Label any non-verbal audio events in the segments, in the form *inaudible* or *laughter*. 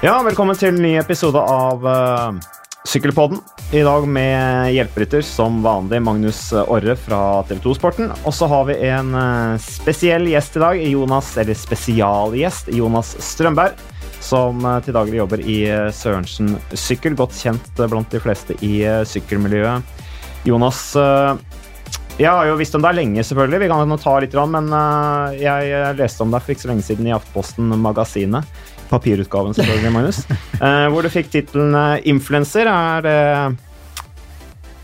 Ja, velkommen til en ny episode av uh, Sykkelpodden. I dag med hjelperytter som vanlig Magnus Orre fra TV 2 Sporten. Og så har vi en uh, spesiell gjest i dag, Jonas, eller spesialgjest, Jonas Strømberg. Som uh, til daglig jobber i Sørensen Sykkel, godt kjent blant de fleste i sykkelmiljøet. Jonas, jeg har jo visst om deg lenge, selvfølgelig. Vi kan ta litt, men jeg leste om deg for ikke så lenge siden i Aftenposten Magasinet papirutgaven, selvfølgelig, Magnus. Uh, *laughs* hvor du fikk tittelen uh, influenser. Er det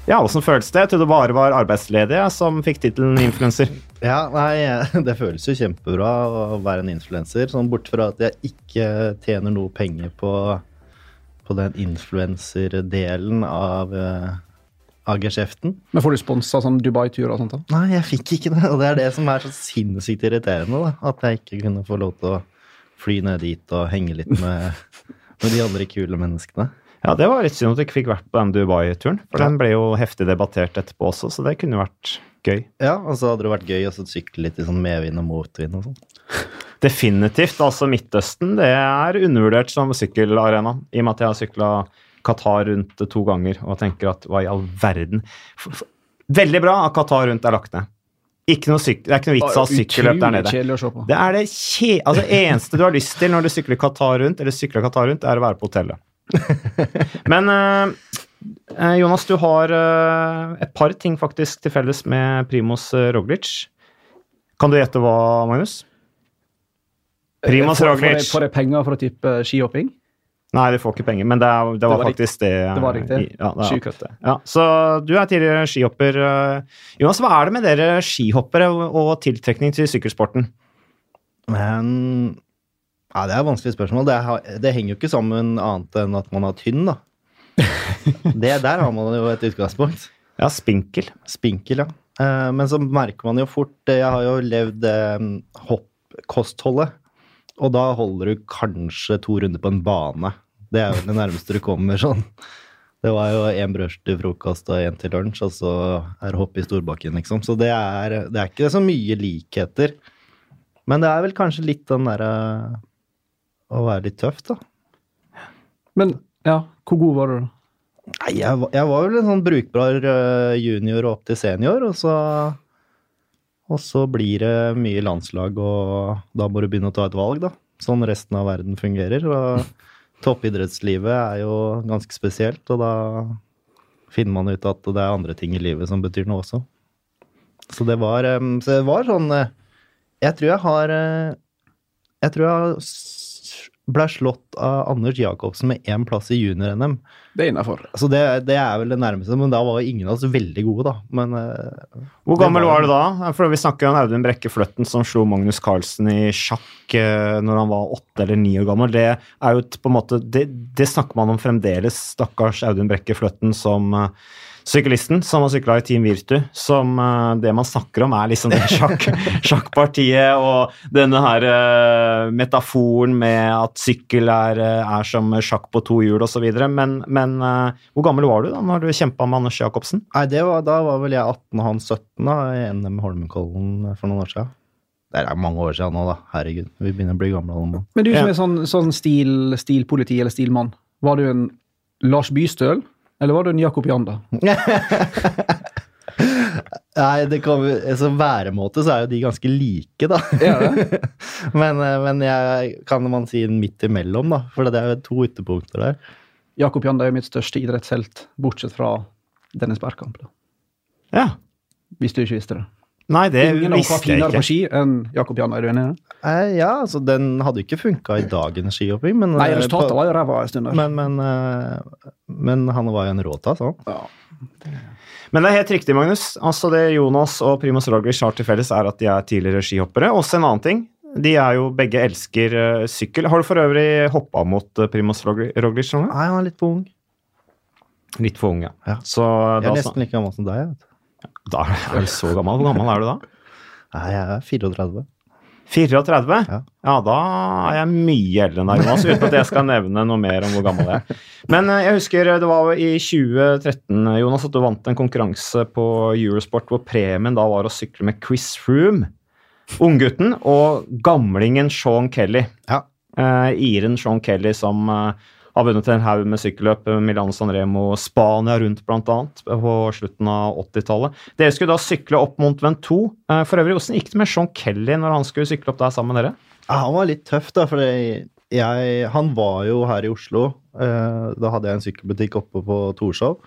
Ja, åssen føles det? Jeg trodde det bare var arbeidsledige som fikk tittelen influenser. Ja, nei, *laughs* det føles jo kjempebra å være en influenser. Sånn bort fra at jeg ikke tjener noe penger på, på den influenserdelen av uh, av geskjeften. Men får du sponsa sånn Dubai-tur og sånt? da? Nei, jeg fikk ikke det. Og det er det som er så sinnssykt irriterende. da, At jeg ikke kunne få lov til å fly ned dit og henge litt med, *laughs* med de andre kule menneskene. Ja, det var litt synd at du ikke fikk vært på den Dubai-turen. For ja. den ble jo heftig debattert etterpå også, så det kunne vært gøy. Ja, og så hadde det vært gøy å sykle litt i sånn medvind og motvind og sånn. *laughs* Definitivt. Altså, Midtøsten det er undervurdert som sykkelarena, i og med at jeg har sykla Qatar rundt to ganger og tenker at hva i all verden Veldig bra at Qatar rundt er lagt ned. Ikke noe syk det er ikke noe vits av sykkelløp der nede. Det er det kje altså, eneste du har lyst til når du sykler Qatar rundt, eller sykler Qatar rundt, er å være på hotellet. *laughs* Men uh, Jonas, du har uh, et par ting faktisk til felles med Primos Roglic. Kan du gjette hva, Magnus? Primos Roglic. Får jeg penger for å tippe skihopping? Nei, vi får ikke penger, men det, er, det, var, det var, faktisk det. Det var riktig. Ja, Skikøtte. Ja, så du er tidligere skihopper. Eh, Jonas, hva er det med dere skihoppere og tiltrekning til sykkelsporten? Men ja, Det er et vanskelig spørsmål. Det, det, henger jo ikke sammen annet enn at man er tynn, da. *laughs* det, der har man jo et utgangspunkt. Ja, spinkel. Spinkel, ja. Eh, men så merker man jo fort Jeg har jo levd eh, hoppkostholdet. Og da holder du kanskje to runder på en bane. Det er jo det nærmeste du kommer sånn. Det var jo én brødskive til frokost og én til lunsj, og så er det hopp i storbakken, liksom. Så det er, det er ikke så mye likheter. Men det er vel kanskje litt den derre å være litt tøff, da. Men ja, hvor god var du, da? Nei, jeg, jeg var vel en sånn brukbar junior junior opp til senior, og så og så blir det mye landslag, og da må du begynne å ta et valg, da. Sånn resten av verden fungerer. Og toppidrettslivet er jo ganske spesielt, og da finner man ut at det er andre ting i livet som betyr noe også. Så det var, så det var sånn eh, Jeg tror jeg har eh, Jeg tror jeg har ble slått av Anders Jacobsen med én plass i junior-NM. Det er innafor. Så det, det, er vel det nærmeste, men da var ingen av oss veldig gode, da. Men, uh, Hvor gammel var, var, du da? For Vi snakker om Audun Brekke Fløtten som slo Magnus Carlsen i sjakk uh, når han var åtte eller ni år gammel. Det er jo på en måte, det, det snakker man om fremdeles, stakkars Audun Brekke Fløtten som uh, syklisten som har sykla i Team Virtu, som uh, det man snakker om, er liksom det *laughs* sjakk, sjakkpartiet og denne her uh, metaforen med at sykkel er, uh, er som sjakk på to hjul osv. Men, men hvor gammel var du da når du kjempa med Anders Jacobsen? Nei, var, Da var vel jeg 18 og han 17 da, i NM Holmenkollen for noen år siden. Det er mange år siden nå, da. Herregud. Vi begynner å bli gamle. Alle. Men du som er sånn, sånn stil, stilpoliti eller stilmann, var du en Lars Bystøl? Eller var du en Jakob Janda? *laughs* Nei, det kan, altså væremåte så er jo de ganske like, da. Ja, *laughs* men, eh, men jeg, kan man si midt imellom, da. For det er jo to ytterpunkter der. Jakob Janda er jo mitt største idrettshelt, bortsett fra Dennis Bergkamp. Ja. Hvis du ikke visste det. Nei, det Ingen visste jeg ikke. Ingen på ski enn Jakob Jan, det? Eh, ja, altså den hadde ikke funka i dagens skihopping, men Nei, eh, resultatet var jo ræva en stund. Men, men, eh, men, han var jo en råtass, han. Ja. Men det er helt riktig, Magnus. Altså Det Jonas og Primoz Roglic har til felles, er at de er tidligere skihoppere. Også en annen ting. De er jo begge elsker uh, sykkel. Har du for øvrig hoppa mot uh, Primoz Roglic? Nei, han er litt for ung. Litt for ung, ja. ja. Så, jeg er nesten like gammel som deg. vet du. Da er du så gammel. Hvor gammel er du da? Nei, jeg er 34. 34? Ja. ja, da er jeg mye eldre enn deg, Jonas, uten at jeg skal nevne noe mer om hvor gammel jeg er. Men eh, jeg husker det var i 2013 Jonas, at du vant en konkurranse på Eurosport hvor premien da var å sykle med Chris Froome, unggutten, og gamlingen Sean Kelly. Ja. Eh, Iren Sean Kelly som eh, har vunnet en haug med sykkelløp, eh, Milano San Remo, Spania rundt bl.a. på slutten av 80-tallet. Dere skulle da sykle opp mot Ventoux. Eh, for øvrig, hvordan gikk det med Sean Kelly når han skulle sykle opp der sammen med dere? Ja, han var litt tøff, da, for han var jo her i Oslo. Eh, da hadde jeg en sykkelbutikk oppe på Torshov.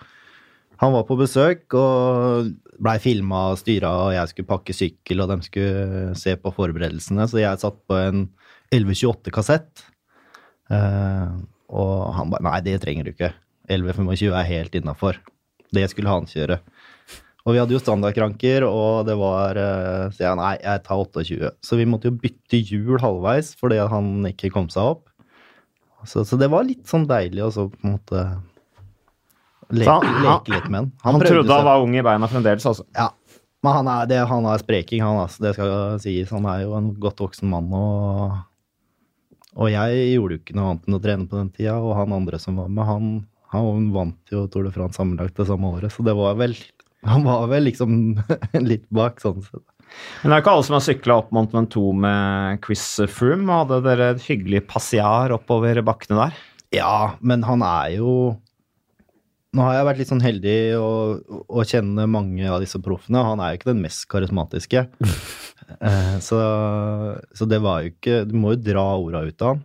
Han var på besøk og blei filma og styra, og jeg skulle pakke sykkel, og de skulle se på forberedelsene, så jeg satt på en 1128-kassett. Eh, og han bare Nei, det trenger du ikke. 1125 er helt innafor. Det skulle han kjøre. Og vi hadde jo standardkranker, og det var eh, Så jeg nei, jeg tar 28. Så vi måtte jo bytte hjul halvveis fordi han ikke kom seg opp. Så, så det var litt sånn deilig å så på en måte leke, han- leke litt med han. Han, han trodde han var ung i beina fremdeles, altså. Ja. Men han er, det, han er spreking, han altså. Det skal sies. Han er jo en godt voksen mann. Og, og jeg gjorde jo ikke noe annet enn å trene på den tida. Og han andre som var med, han, han vant jo Tour de France sammenlagt det samme året. Så det var vel *laughs* Han var vel liksom *laughs* litt bak, sånn sett. Men det er ikke alle som har sykla opp Mont Ventoux med Chris Froome. Hadde dere et hyggelig passiar oppover bakkene der? Ja, men han er jo Nå har jeg vært litt sånn heldig å, å kjenne mange av disse proffene. Han er jo ikke den mest karismatiske. *laughs* Eh, så, så det var jo ikke Du må jo dra orda ut av han.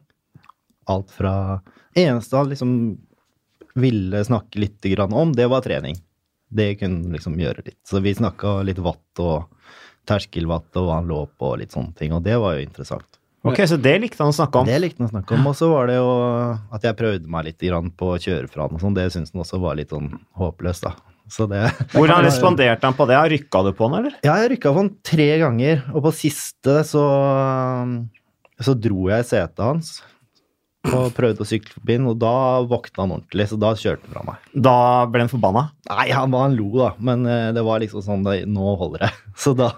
Alt fra Eneste han liksom ville snakke litt grann om, det var trening. Det kunne han liksom gjøre litt. Så vi snakka litt watt og terskelwatt og hva han lå på og litt sånne ting, og det var jo interessant. Ok, Så det likte han å snakke om. Det likte han å snakke om. Og så var det jo at jeg prøvde meg litt grann på å kjøre fra han og sånn. Det syntes han også var litt sånn håpløst, da. Så det Hvordan *laughs* responderte han på det? Rykka du på han, eller? Ja, jeg rykka på han tre ganger, og på siste så så dro jeg i setet hans og prøvde å sykle forbi den, og da våkna han ordentlig, så da kjørte han fra meg. Da ble han forbanna? Nei, han, han lo, da, men eh, det var liksom sånn det, Nå holder det. *laughs* Så da,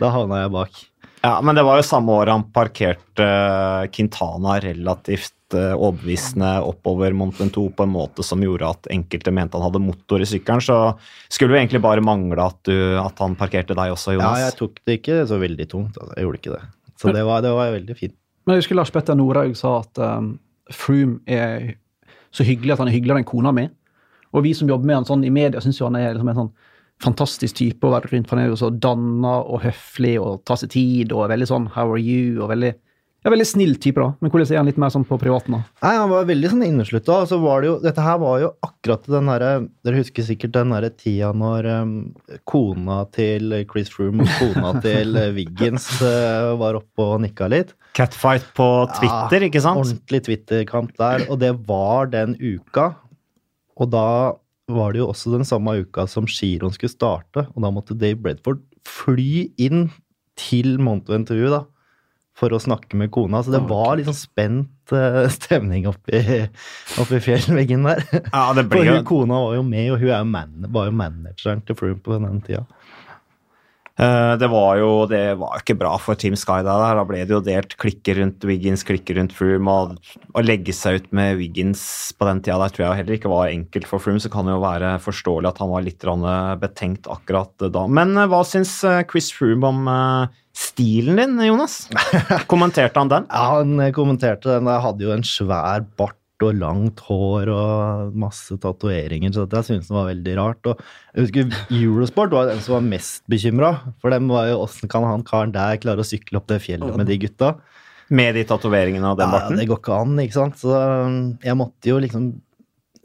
da havna jeg bak. Ja, men det var jo samme år han parkerte eh, Quintana relativt overbevisende oppover Mont Ventoux på en måte som gjorde at enkelte mente han hadde motor i sykkelen, så skulle det jo egentlig bare mangle at, du, at han parkerte deg også, Jonas. Ja, jeg tok det ikke så veldig tungt. Altså. Jeg gjorde ikke det. Så det var, det var veldig fint. Men jeg husker Lars Petter Norhaug sa at um, Froome er så hyggelig at han er hyggeligere enn kona mi. Og vi som jobber med han sånn i media, syns jo han er liksom en sånn fantastisk type å være rundt. For han er jo så danna og høflig og tar seg tid og er veldig sånn 'how are you?' og veldig, ja, veldig snill type, da. Men hvordan er han litt mer sånn på privaten? da? Nei, han var veldig sånn inneslutta. Så var det jo Dette her var jo akkurat den derre Dere husker sikkert den derre tida når um, kona til Chris Froome og kona *laughs* til eh, Wiggins uh, var oppe og nikka litt. Catfight på Twitter, Ja, ikke sant? Ordentlig Twitter-kamp der. Og det var den uka. Og da var det jo også den samme uka som giroen skulle starte. Og da måtte Dave Bredford fly inn til Monto-intervjuet, da, for å snakke med kona. Så det var sånn spent eh, *laughs* stemning oppi, oppi fjellveggen der. Ja, det blir For hun kona var jo med, og hun er jo man, var jo manageren til Froome på den tida. Eh, Det var jo det var ikke bra for Team Sky der. Da ble det jo delt klikker rundt Wiggins, klikker rundt Froome. Og å legge seg ut med Wiggins på den tida der tror jeg heller ikke var enkelt for Froome. Så kan det jo være forståelig at han var litt eh, betenkt akkurat da. Men eh, hva syns eh, Chris Froome om eh, stilen din, Jonas? *laughs* Kommenterte han den? Ja, han eh, kommenterte den. Jeg hadde jo en svær bart og langt hår og masse tatoveringer, så jeg syntes det var veldig rart. Og jeg husker Eurosport var den som var mest bekymra, for dem var jo åssen kan han karen der klare å sykle opp det fjellet med de gutta? Med de tatoveringene og den Ja, det går ikke an, ikke sant. Så um, jeg måtte jo liksom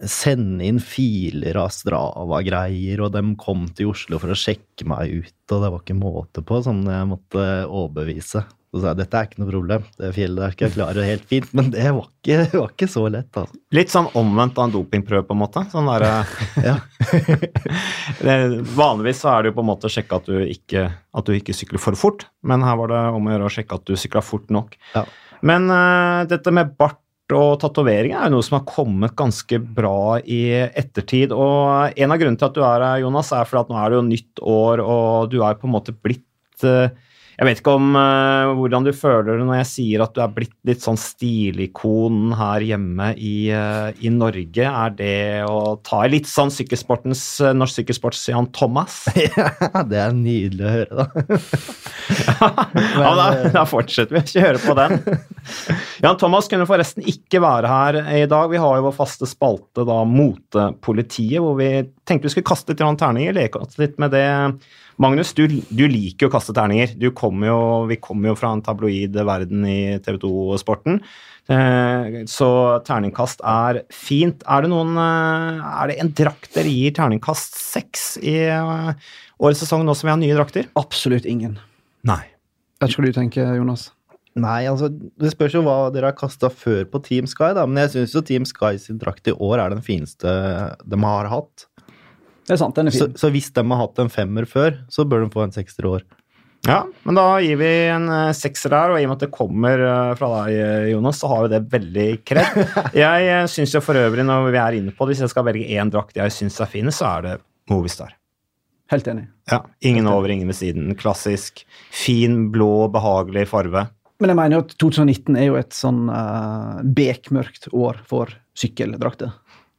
sende inn filer av Strava-greier, og de kom til Oslo for å sjekke meg ut, og det var ikke måte på, sånn jeg måtte overbevise. Så sa jeg dette er ikke noe problem, det fjellet der skal jeg klare helt fint, men det var ikke, var ikke så lett, altså. Litt sånn omvendt av en dopingprøve, på en måte. Sånn der, eh, *laughs* *laughs* vanligvis så er det jo på en måte å sjekke at du, ikke, at du ikke sykler for fort, men her var det om å gjøre å sjekke at du sykla fort nok. Ja. Men uh, dette med bart og tatovering er jo noe som har kommet ganske bra i ettertid. Og en av grunnene til at du er her, Jonas, er fordi at nå er det jo nytt år, og du er på en måte blitt eh, Jeg vet ikke om uh, hvordan du føler det når jeg sier at du er blitt litt sånn stilikon her hjemme i, uh, i Norge. Er det å ta i litt sånn sykkelsportens, uh, norsk sykkelsports Jan Thomas? *laughs* Ja, det er nydelig å høre, da. *laughs* ja, da, da fortsetter vi å kjøre på den. *laughs* Jan Thomas kunne forresten ikke være her i dag. Vi har jo vår faste spalte, da, Motepolitiet, hvor vi tenkte vi skulle kaste litt terninger, leke oss litt med det. Magnus, du, du liker jo å kaste terninger. Du kommer jo, vi kommer jo fra en tabloid verden i TV 2-sporten. Eh, så terningkast er fint. Er det noen eh, Er det en drakt dere gir terningkast seks i eh, årets sesong, nå som vi har nye drakter? Absolutt ingen. Nei. Vet ikke hva du tenker, Jonas? Nei, altså, Det spørs jo hva dere har kasta før på Team Sky, da. Men jeg syns jo Team Sky sin drakt i år er den fineste de har hatt. Det er sant, den er Så, fin. så hvis de har hatt en femmer før, så bør de få en sekser i år. Ja, men da gir vi en eh, sekser der, og i og med at det kommer eh, fra deg, eh, Jonas, så har jo det veldig kred. *laughs* Jeg syns jo for øvrig, når vi er inne på det, hvis jeg skal velge én drakt jeg syns er fin, så er det Movistar. Helt enig. Ja, Ingen over, ingen ved siden. Klassisk. Fin, blå, behagelig farve. Men jeg mener jo at 2019 er jo et sånn uh, bekmørkt år for sykkeldrakter.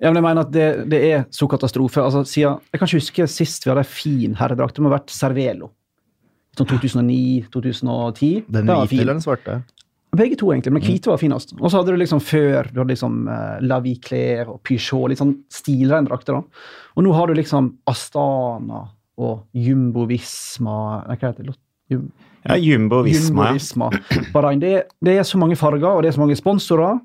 Ja, men jeg mener at det, det er så katastrofe. Altså, siden, jeg kan ikke huske sist vi hadde en fin herredrakt. Det må ha vært Cervelo. Sånn 2009-2010. Den hvite eller den svarte? Begge to, egentlig, men hvite var finest. Og så hadde du liksom før du hadde liksom uh, La Vie Claire og Peugeot, litt sånn stilrene drakter. da. Og nå har du liksom Astana og Jumbo Visma hva heter det? Jum Ja, Jumbo Visma. Jumbo -Visma. Bahrain. Det, det er så mange farger, og det er så mange sponsorer,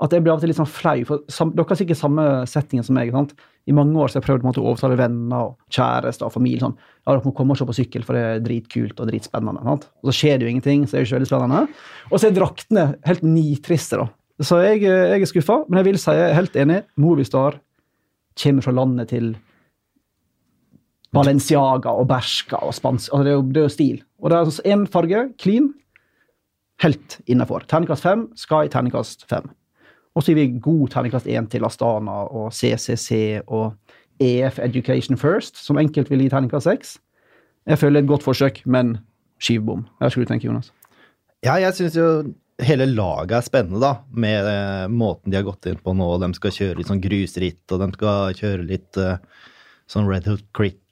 at jeg blir av og til litt sånn flau. For sam, dere har sikkert samme settingen som meg. sant? I mange år så har jeg prøvd måte, å overtale venner og kjærester og familie. sånn, ja, dere må komme og se på sykkel, for det er dritkult og dritspennende. sant? Og så skjer det jo ingenting, så det er jo ikke veldig spennende. Og så er draktene helt nitriste, da. Så jeg, eh, jeg er skuffa, men jeg vil si jeg er helt enig. Movistar kommer fra landet til Balenciaga og Bershka og spansk. Altså det, er jo, det er jo stil. Og det er altså én farge, clean, helt innafor. Terningkast fem, Sky terningkast fem. Og så gir vi god terningkast én til Astana og CCC og EF Education First, som enkelt vil gi terningkast seks. Jeg føler et godt forsøk, men skivbom. Hva skulle du tenke, Jonas. Ja, jeg syns jo hele laget er spennende, da. Med eh, måten de har gått inn på nå. De skal kjøre litt sånn grusritt, og de skal kjøre litt eh, sånn Red Hood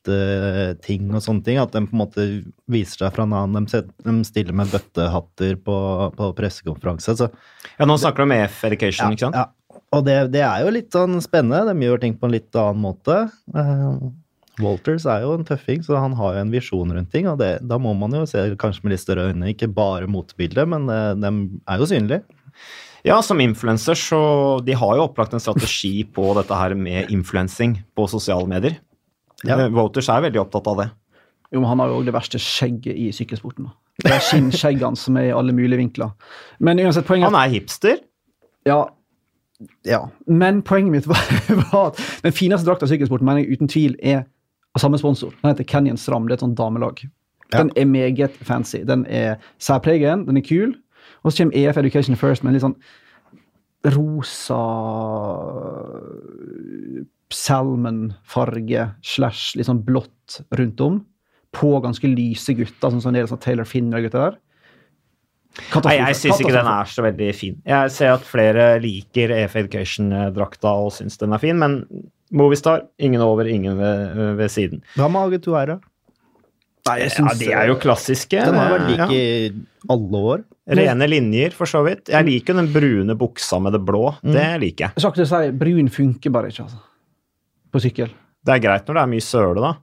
Crit-ting og sånne ting. At de på en måte viser seg fra en annen. De, stiller med bøttehatter på, på pressekonferanse. Så Ja, Nå snakker du om EF Education, ikke sant? Ja, og det, det er jo litt sånn spennende. De gjør ting på en litt annen måte. Eh, Walters er jo en tøffing, så han har jo en visjon rundt ting. Og det, da må man jo se kanskje med litt større øyne, ikke bare motbildet, men eh, de er jo synlige. Ja, som influenser så De har jo opplagt en strategi på dette her med influensing på sosiale medier. Ja. Eh, Voters er veldig opptatt av det. Jo, men han har jo òg det verste skjegget i sykkelsporten. da. Det er skinnskjeggene som er i alle mulige vinkler. Men uansett, poenget Han er hipster. Ja. ja. Men poenget mitt var, *laughs* var at den fineste drakta i sykkelsporten mener jeg uten tvil er av samme sponsor. Den heter Canyon Stram. Det er et sånt damelag. Ja. Den er meget fancy. Den er særpregen, den er kul. Og så kommer EF Education First med en litt sånn rosa salmon-farge slash litt sånn blått rundt om. På ganske lyse gutter, sånn som en del sånn Taylor Finner-gutter der. Nei, jeg syns ikke den er så veldig fin. Jeg ser at flere liker EF Education-drakta og syns den er fin, men Movistar, ingen over, ingen ved, ved siden. Hva med AG2R, da? Nei, jeg Ja, syns, de er jo klassiske. Den har vært lik ja. i alle år. Rene linjer, for så vidt. Jeg liker den brune buksa med det blå. Det liker jeg. Jeg å si brun funker bare ikke, altså. På sykkel. Det er greit når det er mye søle, da.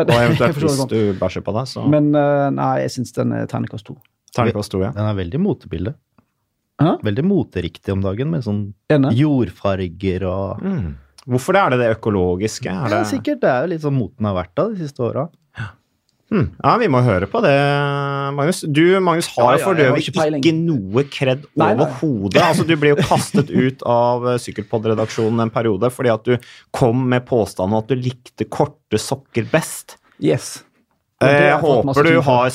Og *laughs* eventuelt hvis du bæsjer på deg, så Men eh, nei, jeg syns den er terningkast to. terningkast to, ja. Den er veldig motebilde. Hæ? Veldig moteriktig om dagen, med sånn jordfarger og Mm. Hvorfor det? Er det det økologiske? Er ja. Sikkert. Det er jo litt sånn moten har vært da de siste åra. Hmm. Ja, vi må høre på det, Magnus. Du, Magnus, har Ja, jo ja, for døvig ikke ikke, noe kred overhodet. Altså, du ble jo kastet ut av Sykkelpod-redaksjonen en periode fordi at du kom med påstanden at du likte korte sokker best. Yes. Eh, Jeg håper, du har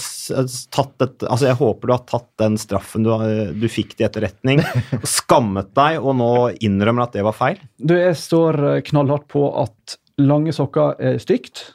tatt et, altså jeg håper du har tatt den straffen du, du fikk til etterretning, *laughs* og skammet deg, og nå innrømmer at det var feil. Du, jeg står eh, knallhardt på at lange sokker er stygt.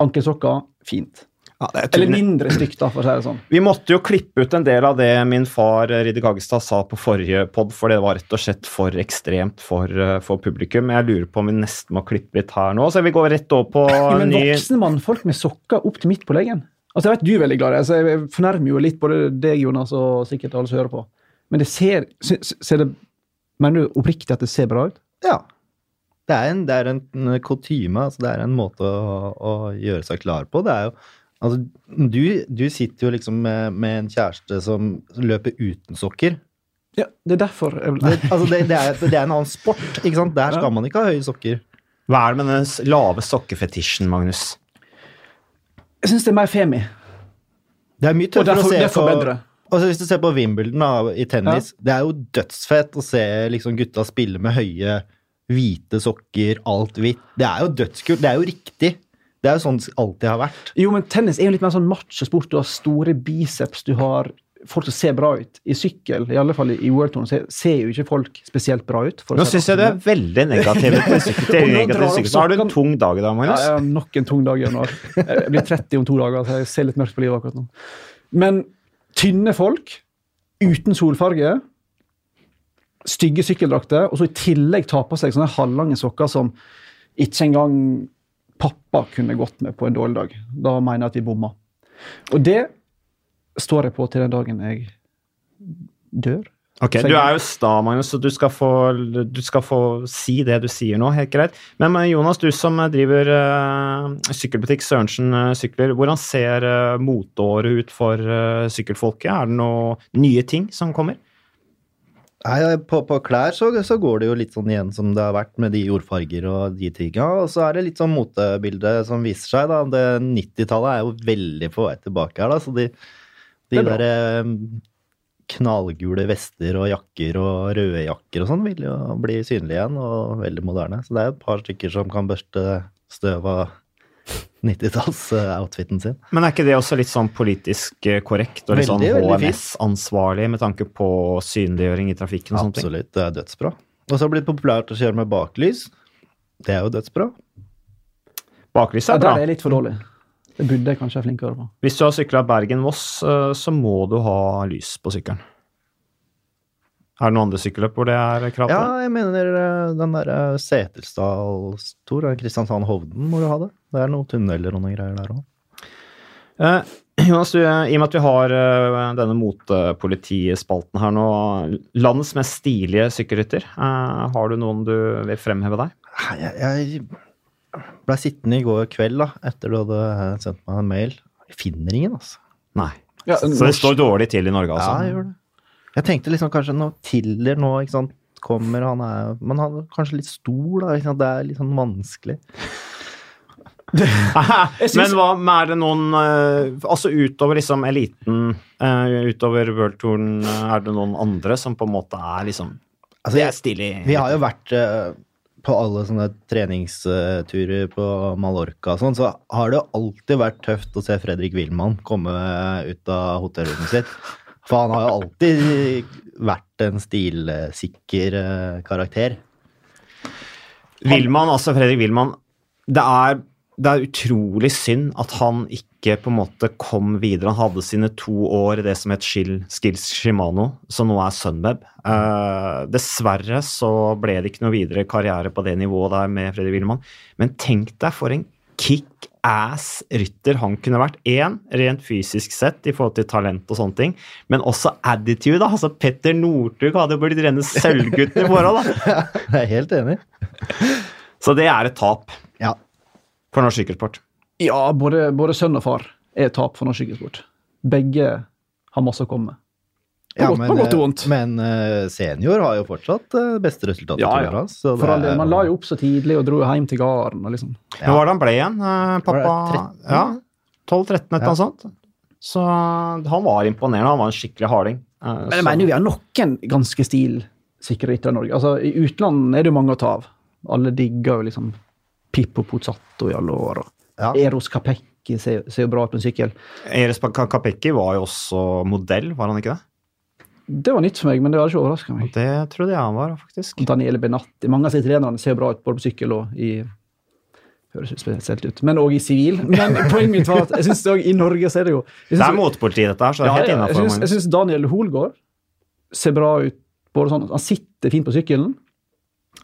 Ankelsokker fint. Ja, det er Eller mindre stygt, da, for å si det sånn. Vi måtte jo klippe ut en del av det min far Ridde Gagestad sa på forrige pod, for det var rett og slett for ekstremt for, eh, for publikum. Jeg lurer på om vi nesten må klippe litt her nå, så vi går rett over på Ja, men ny voksne mannfolk med sokker opp til midt på leggen. Altså, Jeg vet du er veldig glad i det, så jeg fornærmer jo litt både deg, Jonas, og sikkert alle som hører på. Men det ser, se- se- ser det, Mener du oppriktig at det ser bra ut? Ja. Det er en, det er en kutyme, altså det er en måte å, å gjøre seg klar på. Det er jo Altså, du, du sitter jo liksom med, med en kjæreste som løper uten sokker. Ja, Det er derfor jeg Det, altså det, det, er, det er en annen sport, ikke sant? Der skal Ja. man ikke ha høye sokker. Hva er det med den lave sokkefetisjen, Magnus? Jeg syns det er mer femi. Det er mye tøffere å se på bedre. Altså Hvis du ser på Wimbledon da, i tennis, det er jo dødsfett å se liksom gutta spille med høye, hvite sokker, alt hvitt. Det er jo dødskult. Det er jo riktig. Det er jo sånn det alltid har vært. Jo, men tennis er jo litt mer sånn machosport. Du har store biceps, du har folk som ser bra ut. I sykkel, i alle fall i World Tour, ser, ser jo ikke folk spesielt bra ut. for Nå syns jeg du er veldig negativ til *laughs* sykkel. Så har du en tung dag i dag, Ja, Magnus. jeg har nok en tung dag i januar. Jeg blir 30 om to dager, så jeg ser litt mørkt på livet akkurat nå. Men tynne folk uten solfarge, stygge sykkeldrakter, og så i tillegg ta på seg sånne halvlange sokker som ikke engang pappa kunne gått med på en dårlig dag. Da mener jeg at vi bomma. Og det står jeg på til den dagen jeg dør. Ok, Du er jo sta, Magnus, så du skal, få, du skal få si det du sier nå. helt greit. Men eh, Jonas, du som driver uh, sykkelbutikk Sørensen eh, sykler, hvordan ser uh, moteåret ut for uh, sykkelfolket? Er det noen nye ting som kommer? Nei, på, på klær så, så går det jo litt sånn igjen som det har vært med de jordfarger og de tinga. Og så er det litt sånn motebilde som viser seg, da. Det 90-tallet er jo veldig på vei tilbake her, da. Så de, de er derre knallgule vester og jakker og røde jakker og sånn vil jo bli synlige igjen, og veldig moderne. Så det er et par stykker som kan børste støv av 90-talls-outfiten sin. Men er ikke det også litt sånn politisk eh, korrekt og litt Veldig, sånn. HMS-ansvarlig med tanke på synliggjøring i trafikken og sånne ting? Absolutt, det er dødsbra. Og så har det blitt populært å kjøre med baklys. Det er jo dødsbra. Baklys er bra. Det er litt for dårlig. Det burde jeg kanskje være flinkere på. Hvis du har sykla Bergen-Voss, eh, så må du ha lys på sykkelen. Er det noen andre sykkelløp hvor det er krav til? Ja, jeg mener eh, den der Setesdal-stor, Kristiansand-Hovden, må du ha det. Det er noen tunneler og noen greier der òg. Eh, Jonas, du, I og med at vi har eh, denne motepolitispalten her nå, landets mest stilige sykkelrytter, eh, har du noen du vil fremheve deg? Jeg, jeg blei sittende i går kveld, da, etter du hadde sendt meg en mail. Jeg finner ingen, altså. Nei. Ja, Så det står dårlig til i Norge, altså? Ja, jeg gjør det. Jeg tenkte liksom kanskje nå Tiller nå, ikke sant. Kommer, han er Men han er kanskje litt stor, da. Ikke sant? Det er litt sånn vanskelig. *laughs* synes- Men hva er det noen eh, Altså utover liksom eliten, eh, utover worldtouren, eh, er det noen andre som på en måte er liksom Altså, Det er stilig. Vi har jo vært på alle sånne treningsturer på Mallorca og sånn, så har det alltid vært tøft å se Fredrik Wilman komme ut av hotellrommet sitt. For han har jo alltid vært en stilsikker eh, karakter. Wilman, altså Fredrik Wilman, det er, det er utrolig synd at han ikke på en måte kom videre. Han hadde sine to år i det som het Skill- Skills Shimano, som nå er Sunweb. Uh, dessverre så ble det ikke noe videre karriere på det nivået der med Fredrik Wilman. Men tenk deg for en kick-ass rytter han kunne vært. Én, rent fysisk sett i forhold til talent og sånne ting, men også attitude. da. Altså Petter Northug hadde jo blitt rene sølvgutten i forhold, da. *laughs* Jeg er helt enig. Så det er et tap Ja. for norsk sykkelsport. Ja, både, både sønn og far er et tap for norsk sykkelsport. Begge har masse å komme med. Ja, godt- men, på godt og eh, vondt. Men eh, senior har jo fortsatt eh, beste resultatet. Ja, ja. så For all del, Man la jo opp så tidlig og dro hjem til gården. liksom. Ja. hva var det han ble igjen, eh, pappa? 13? Ja, 12-13, et eller Ja. annet sånt. Så han var imponerende. Han var en skikkelig harding. Eh, Men jeg så- mener vi har noen ganske stilsikre ryttere i Norge. Altså, I utlandet er det jo mange å ta av. Alle digger jo liksom Pippo Pozzato i alle år. og Ja. Eros Capecchi ser, ser jo bra ut på en sykkel. Eros Capecchi var jo også modell, var han ikke det? Det var nytt for meg, men det hadde ikke overraska meg. Det trodde jeg han var, faktisk. Daniele Benatti. Mange av sine trenerne ser bra ut både på sykkel og i Høres ut spesielt ut. Men òg i sivil. Men *laughs* poenget mitt var at jeg også i Norge så er det jo Det er motpoliti, dette her, så det er ja, helt innafor. Jeg syns Daniel Hoelgaard ser bra ut. Både sånn, Han sitter fint på sykkelen.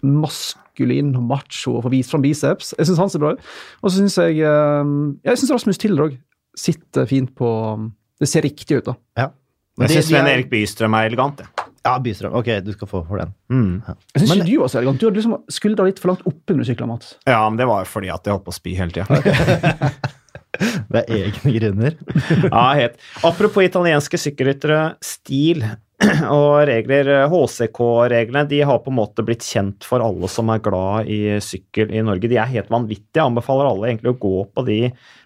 Maskulin og macho og får vist fram biceps. Jeg syns han ser bra ut. Og så syns jeg eh, jeg synes Rasmus Tiller òg sitter fint på Det ser riktig ut, da. Ja. Men Jeg syns Sven Erik Bystrøm er elegant, jeg. Ja, Bystrøm. Ok, du skal få for den. Mm. Jeg syns ikke du var så elegant. Du hadde liksom skuldra litt for langt oppe når du sykla, Mats. Ja, men det var jo fordi at jeg holdt på å spy hele tida. *laughs* Det er egne grunner. Ja, helt. Apropos italienske sykkelryttere, stil *clears throat* og regler. HCK-reglene de har på en måte blitt kjent for alle som er glad i sykkel i Norge. De er helt vanvittige. Jeg anbefaler alle egentlig å gå på de,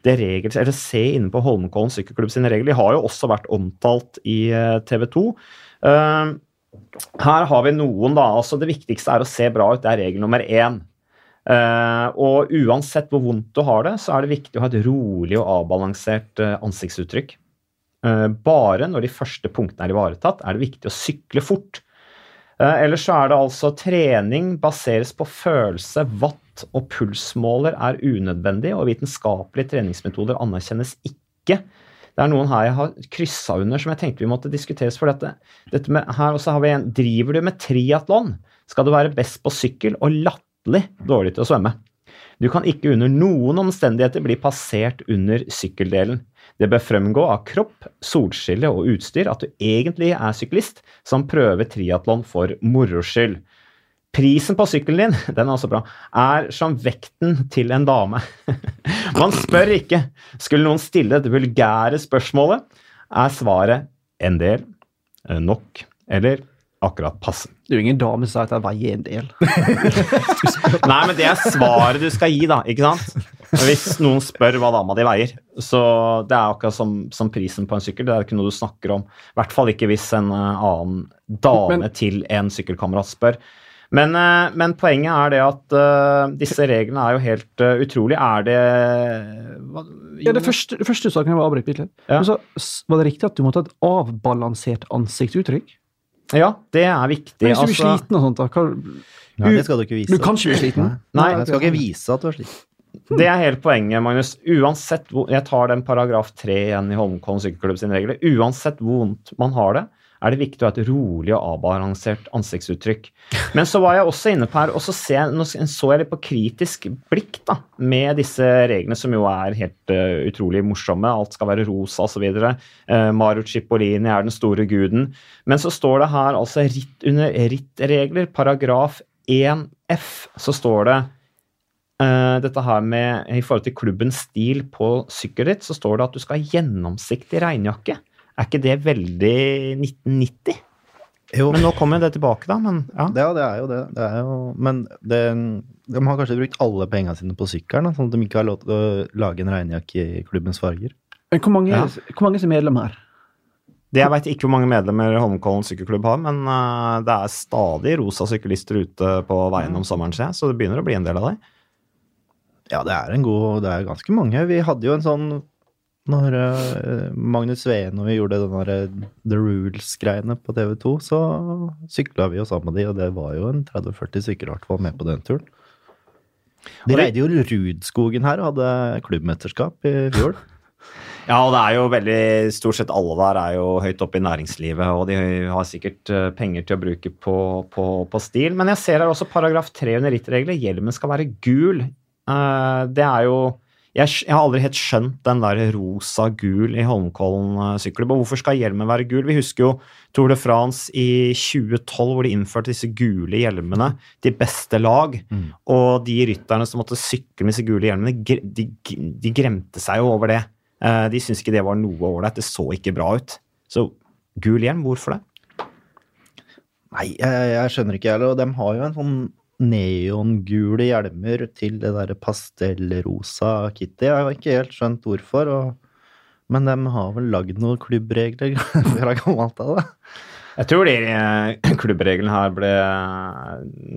det regler, eller se inne på Holmenkollen sykkelklubb sine regler. De har jo også vært omtalt i TV 2. her har vi noen, da. altså Det viktigste er å se bra ut. Det er regel nummer én. Uh, og uansett hvor vondt du har det, så er det viktig å ha et rolig og avbalansert eh, ansiktsuttrykk. Eh, bare når de første punktene er ivaretatt, er det viktig å sykle fort. Eh, ellers så er det altså trening baseres på følelse, watt og pulsmåler er unødvendig, og vitenskapelige treningsmetoder anerkjennes ikke. Det er noen her jeg har kryssa under som jeg tenkte vi måtte diskuteres for dette. dette med, her også har vi en, Driver du med triatlon, skal du være best på sykkel og latterlig dårlig til å svømme. Du kan ikke under noen omstendigheter bli passert under sykkeldelen. Det bør fremgå av kropp, solskille og utstyr at du egentlig er syklist som prøver triatlon for moro skyld. Prisen på sykkelen din, *laughs* den er også bra, er som vekten til en dame. *laughs* Man spør ikke. Skulle noen stille det vulgære spørsmålet, er svaret en del, eh, nok eller akkurat passe. Det er jo ingen dame som sier at jeg veier en del. *laughs* Nei, men det er svaret du skal gi, da. ikke sant? Hvis noen spør hva dama di veier. Så det er akkurat som, som prisen på en sykkel. Det er ikke noe du snakker om. I hvert fall ikke hvis en eh, annen dame Men- til en sykkelkamerat spør. Men, eh, men poenget er det at uh, disse reglene er jo helt uh, utrolig. Er det hva, Ja, det første, det første saken jeg var avbryte bitte litt. Ja. Men så Var det riktig at du måtte ha et avbalansert ansiktsuttrykk? Ja, det er viktig. Men hvis du blir altså- sliten og sånt, da? Hva, ja, det skal du ikke vise. du kan ikke bli sliten? Nei, Jeg skal ikke vise at du er sliten. Det er hele poenget, Magnus. Uansett Jeg tar den paragraf 3 igjen i Holmenkollen sykkelklubb sine regler. Uansett hvor vondt man har det, er det viktig å ha et rolig og avbalansert ansiktsuttrykk. Men så var jeg også inne på her, og så så jeg litt på kritisk blikk da, med disse reglene, som jo er helt uh, utrolig morsomme. Alt skal være rosa osv. Uh, Maru Cipollini er den store guden. Men så står det her altså ritt, under rittregler, paragraf 1F, så står det Eh, dette her med, I forhold til klubbens stil på sykkelritt, så står det at du skal ha gjennomsiktig regnjakke. Er ikke det veldig 1990? Jo, Men nå kommer det tilbake, da. Men ja. det, ja, det er jo det. det er jo, men det, de har kanskje brukt alle pengene sine på sykkelen, sånn at de ikke har lov til å lage en regnjakke i klubbens farger. Men hvor mange, Ja. hvor mange som er medlem her? Det Jeg veit ikke hvor mange medlemmer Holmenkollen sykkelklubb har, men uh, det er stadig rosa syklister ute på veien om sommeren, ser jeg, så det begynner å bli en del av det. Ja, det er en god Det er ganske mange. Vi hadde jo en sånn når uh, Magnus Sveen og vi gjorde den der eh, The Rules-greiene på TV2, så sykla vi jo sammen med de, og det var jo en 30-40 stykker i hvert fall med på den turen. De reide jo Rudskogen her og hadde klubbmesterskap i fjor. *laughs* Ja, og det er jo veldig Stort sett alle der er jo høyt oppe i næringslivet, og de har sikkert eh, penger til å bruke på, på, på stil. Men jeg ser her også paragraf 3 under rittregler. Hjelmen skal være gul. Eh, det er jo jeg, jeg har aldri helt skjønt den der rosa-gul i Holmenkollen-sykkelen. hvorfor skal hjelmen være gul? Vi husker jo Tour de France i 2012, hvor de innførte disse gule hjelmene til beste lag. Mm. Og de rytterne som måtte sykle med disse gule hjelmene, de, de gremte seg jo over det. Eh, De syntes ikke det var noe ålreit. Det så ikke bra ut. Så gul hjelm, hvorfor det? Nei, jeg, jeg skjønner ikke heller. Og de har jo en sånn neongule hjelmer til det derre pastellrosa Kitty. Jeg har ikke helt skjønt hvorfor. Og, men de har vel lagd noen klubbregler *laughs* fra gammelt av, da. Jeg tror de eh, *clears throat* klubbreglene her ble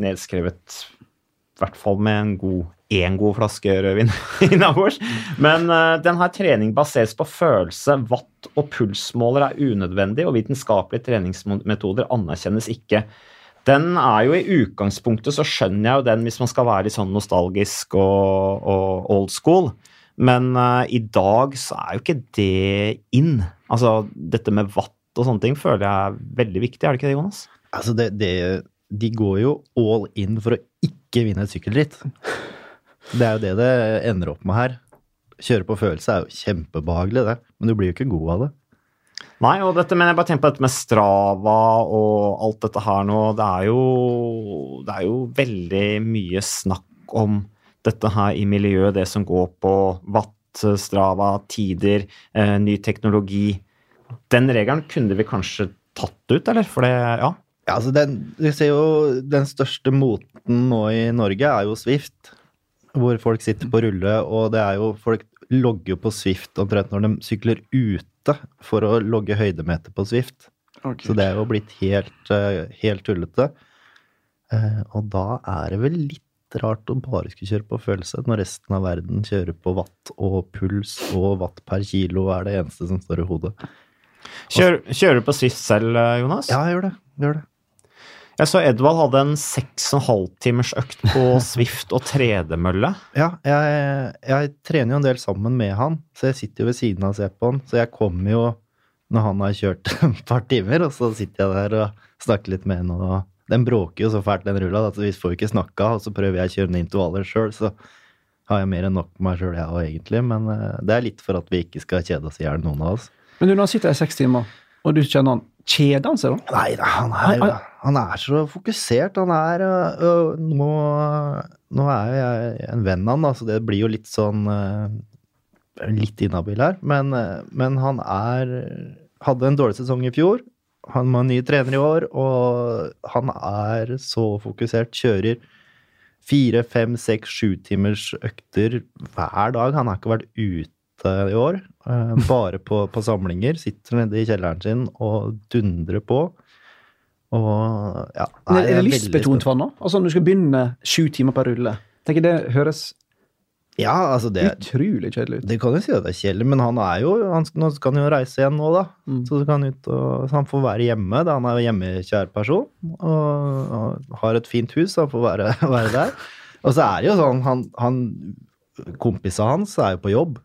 nedskrevet i hvert fall med en god én god flaske rødvin *laughs* innabords. Men uh, den her trening baseres på følelse, watt og pulsmåler er unødvendig, og vitenskapelige treningsmetoder anerkjennes ikke. Den er jo i utgangspunktet så skjønner jeg jo den hvis man skal være litt sånn nostalgisk og, og old school. Men uh, i dag så er jo ikke det in. Altså dette med watt og sånne ting føler jeg er veldig viktig, er det ikke det, Jonas? Altså, det, det, de går jo all in for å ikke vinne et sykkelritt. Det er jo det det ender opp med her. Kjøre på følelse er jo kjempebehagelig, det. Men du blir jo ikke god av det. Nei, og dette, men jeg bare tenker på dette med Strava og alt dette her nå. Det er jo, det er jo veldig mye snakk om dette her i miljøet, det som går på watt, Strava, tider, eh, ny teknologi. Den regelen kunne vi kanskje tatt ut, eller? For det, ja. Ja, altså den, vi ser jo den største moten nå i Norge er jo Swift. Hvor folk sitter på rulle, og det er jo Folk logger jo på Swift omtrent når de sykler ute for å logge høydemeter på Swift. Så det er jo blitt helt, eh, helt tullete. Eh, Og da er det vel litt rart å bare skulle kjøre på følelse, når resten av verden kjører på watt og puls og watt per kilo er det eneste som står i hodet. Kjør, kjører du på Swift selv, eh, Jonas? Ja, jeg gjør det. Jeg gjør det. Jeg så Edvald hadde en seks og en halv timers økt på *laughs* Swift og tredemølle. Ja, jeg, jeg trener jo en del sammen med han, så jeg sitter jo ved siden av og ser på han. Så jeg kommer jo når han har kjørt *laughs* et par timer, og så sitter jeg der og snakker litt med han. og Den bråker jo så fælt, den rulla, at vi får jo ikke snakka, og så prøver jeg å kjøre ned intervaller sjøl, så har jeg mer enn nok med meg sjøl, jeg òg, egentlig. Men eh, det er litt for at vi ikke skal kjede oss i hjel, noen av oss. Men du, når han sitter i seks timer, og du kjenner han, kjeder han seg da? Nei, da, han er, han er så fokusert. Han er øh, nå, nå er jo jeg en venn av han, så det blir jo litt sånn øh, Litt inhabil her. Men, øh, men han er Hadde en dårlig sesong i fjor. Han var ny trener i år, og han er så fokusert. Kjører fire, fem, seks, sju timers økter hver dag. Han har ikke vært ute i år. eh, Bare på, på samlinger. Sitter nede i kjelleren sin og dundrer på. Og ja nei, er det lystbetont for han nå? Altså når du skal begynne sju timer per rulle? Tenker Det høres. Ja, altså det, utrolig kjedelig ut. det kan jo si at det er kjedelig, men han er jo han skal, han jo reise igjen nå, da. Mm. Så, han ut så han får være hjemme. Da. Han er jo hjemmekjær person og, og har et fint hus, så han får være, *laughs* være der. Og så er det jo sånn han, han Kompisene hans er jo på jobb,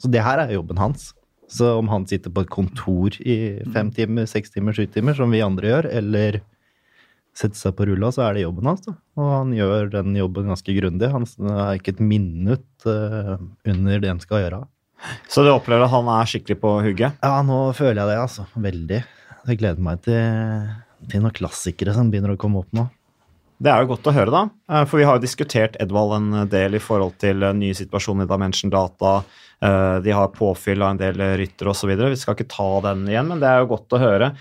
så det her er jobben hans. Så om han sitter på et kontor i fem timer, seks timer, sju timer, som vi andre gjør, eller setter seg på rulla, så er det jobben hans. da. Og han gjør den jobben ganske grundig. Han er ikke et minutt eh, under det han skal gjøre. Så du opplever at han er skikkelig på hugget? Ja, nå føler jeg det, altså. Veldig. Jeg gleder meg til, til noen klassikere som begynner å komme opp nå. Det er jo godt å høre, da. Eh, For vi har jo diskutert Edvald en del i forhold til eh, nye situasjoner i Dimension Data. Eh, De har påfyll av en del ryttere osv. Vi skal ikke ta den igjen, men det er jo godt å høre.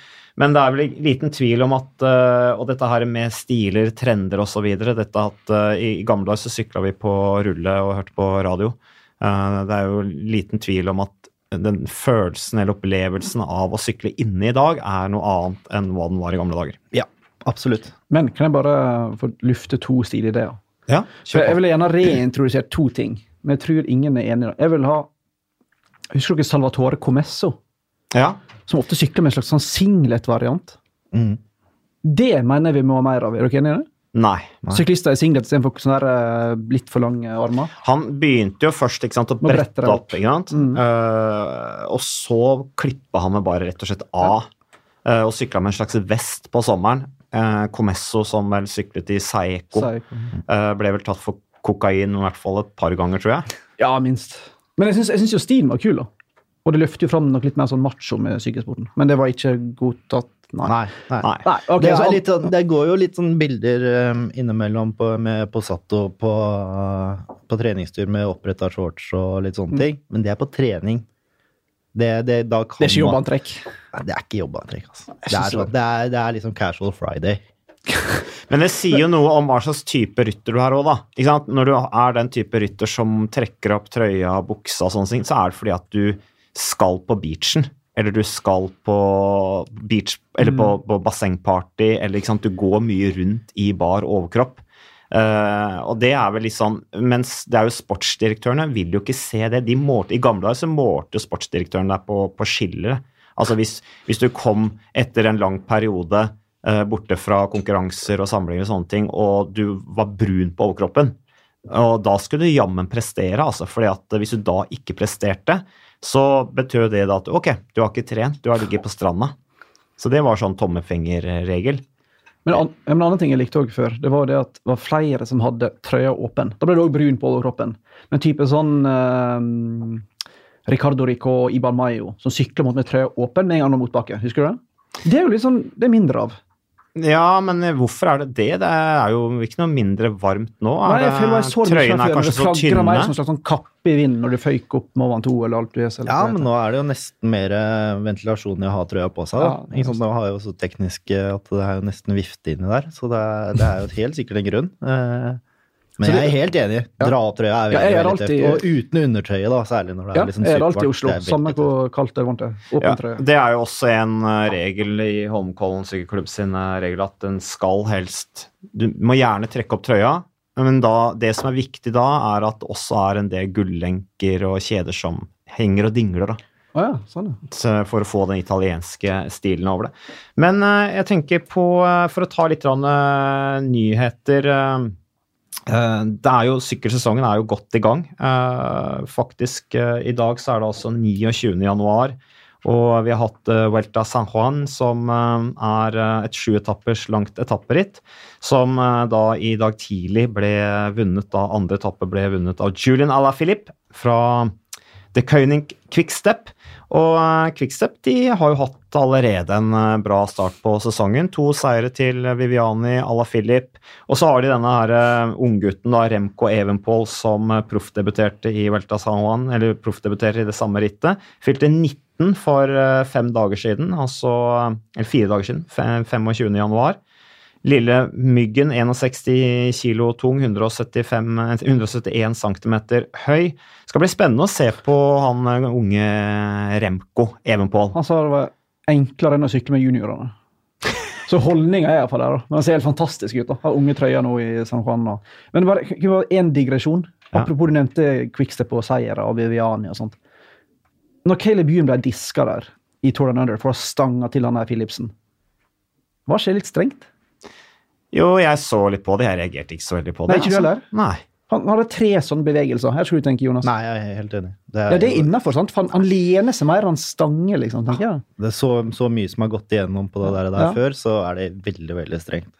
Men det er vel liten tvil om at Og dette her med stiler, trender osv. I gamle dager så sykla vi på rulle og hørte på radio. Det er jo liten tvil om at den følelsen eller opplevelsen av å sykle inne i dag er noe annet enn hva den var i gamle dager. Ja, absolutt. Men kan jeg bare få lufte to stilideer? Ja, For jeg ville gjerne reintrodusert to ting, men jeg tror ingen er enig. Jeg vil ha Husker dere Salvatore Comesso? Ja. Som ofte sykler med en slags sånn singlet-variant. Mm. Det mener jeg vi må ha mer av. Er dere enig i det? Nei. Nei. Syklister i singlet istedenfor sånne eh, litt for lange armer. Han begynte jo først ikke sant, å brette opp, opp. ikke sant? Mm. uh, og så klippa han med bare rett og slett av eh, og sykla med en slags vest på sommeren. Uh, Comesso, som vel syklet i Saeco, eh, ble vel tatt for kokain i hvert fall et par ganger, tror jeg. Ja, minst. Men jeg syns, jeg syns jo stilen var kul, da. Og det løfter jo fram noe litt mer sånn macho med sykkelsporten. Men det var ikke godtatt, nei. Nei. nei. Nei. Nei, ok, det, er alt- litt, sånn- det går jo litt sånn bilder um, innimellom på, med Posato på, uh, på treningstur med oppretta shorts og litt Mm. sånne ting, men det er på trening. Det, det, da kan det er ikke jobbantrekk. Nei, det er ikke jobbantrekk, altså. Det er, sånn, det, er, det er liksom casual friday. *laughs* Men det sier jo noe om hva slags type rytter du har òg, da. Ikke sant? Når du er den type rytter som trekker opp trøya, buksa og sånne ting, så er det fordi at du skal på beachen. Eller du skal på beach, eller på, på bassengparty, eller ikke sant, du går mye rundt i bar overkropp. Eh, og det er vel litt sånn Mens det er jo sportsdirektørene vil jo ikke se det. De målte, I gamle dager så målte jo sportsdirektøren deg på, på skillere. Altså hvis, hvis du kom etter en lang periode uh, borte fra konkurranser og samlinger og sånne ting, og du var brun på overkroppen. Og da skulle du jammen prestere, altså. fordi at hvis du da ikke presterte, så betød det da at ok, du har ikke trent, du har ligget på stranda. Så det var sånn tommefingerregel. Men an, en annen ting jeg likte også før, det var det at det var flere som hadde trøya åpen. Da ble det òg brun på overkroppen. Men type sånn eh, Ricardo Rico og Iban Mayo som sykler mot med trøya åpen med en gang motbakke. Husker du det? Det er jo litt sånn, det er mindre av. Ja, men hvorfor er det det? Det er jo ikke noe mindre varmt nå. Nei, jeg føler jeg så det, trøyene er kanskje så Det flagrer mer som en slags sånn kappe i vinden når du føyk opp med 2 eller alt du er. Ja, men nå er det jo nesten mer eh, ventilasjon i å ha trøya på seg. Da. Ja? Nå har jeg jo så teknisk eh, at det er jo nesten vifte inni der, så det er, det er jo helt sikkert en grunn. Men jeg er helt enig. Dra opp trøya er veldig, veldig tøft. Og uten undertrøye, da, særlig når det er Ja, liksom jeg er alltid i. Oslo, samme hvor kaldt det er varmt det. Åpen Ja, trøye. det er jo også en eh, regel i Holmenkollen sykkelklubb sin regel at den skal helst Du må gjerne trekke opp trøya, men da, det som er viktig da, er at det også er en del gullenker og kjeder som henger og dingler. da. Å ja, sånn for å få den italienske stilen over det. Men eh, jeg tenker på, eh, for å ta litt nyheter det er jo, Sykkelsesongen er jo godt i gang. Eh, faktisk, eh, i dag så er det altså 29. januar. Og vi har hatt Vuelta San Juan, som eh, er eh, et sjuetappers langt etapperitt. Som eh, da i dag tidlig ble vunnet da andre etappe ble vunnet av Julian Alaphilippe fra The Koenig Quickstep. Og eh, Quickstep de har jo hatt allerede en eh, bra start på sesongen. To seire til Viviani, Alaphilippe. Og så har de denne her eh, unggutten Remco Evenpol som proffdebuterte i Velta San Juan, eller proffdebuterer i det samme rittet. Fylte 19 for fem dager siden, altså Eller fire dager siden, 25. januar. Lille Myggen, 61 kilo tung, 175, 171 cm høy. Det Skal bli spennende å se på han eh, unge Remco Evenpål. Han sa det var enklere enn å sykle med juniorene. Så holdninga er iallfall der. da. Men han ser helt fantastisk ut. da. Har unge trøyer nå i San Juan. da. Men bare én digresjon. Apropos du nevnte Quickstep og seiere og Viviani og sånt. Når Caleb Ewan ble diska der i Tour of Under for å stanga til han der Philipsen, var ikke det litt strengt? Jo, jeg så litt på det. Jeg reagerte ikke så veldig på det. Nei, ikke du altså. heller? Nei. Han hadde tre sånne bevegelser. Her skulle du tenke, Jonas. Nei, jeg er helt enig. Det Ja, det er innafor, sant? Han, han lener seg mer, han stanger, liksom. tenker jeg. det er så, så mye som har gått igjennom på det der, der Ja. før, så er det veldig, veldig strengt.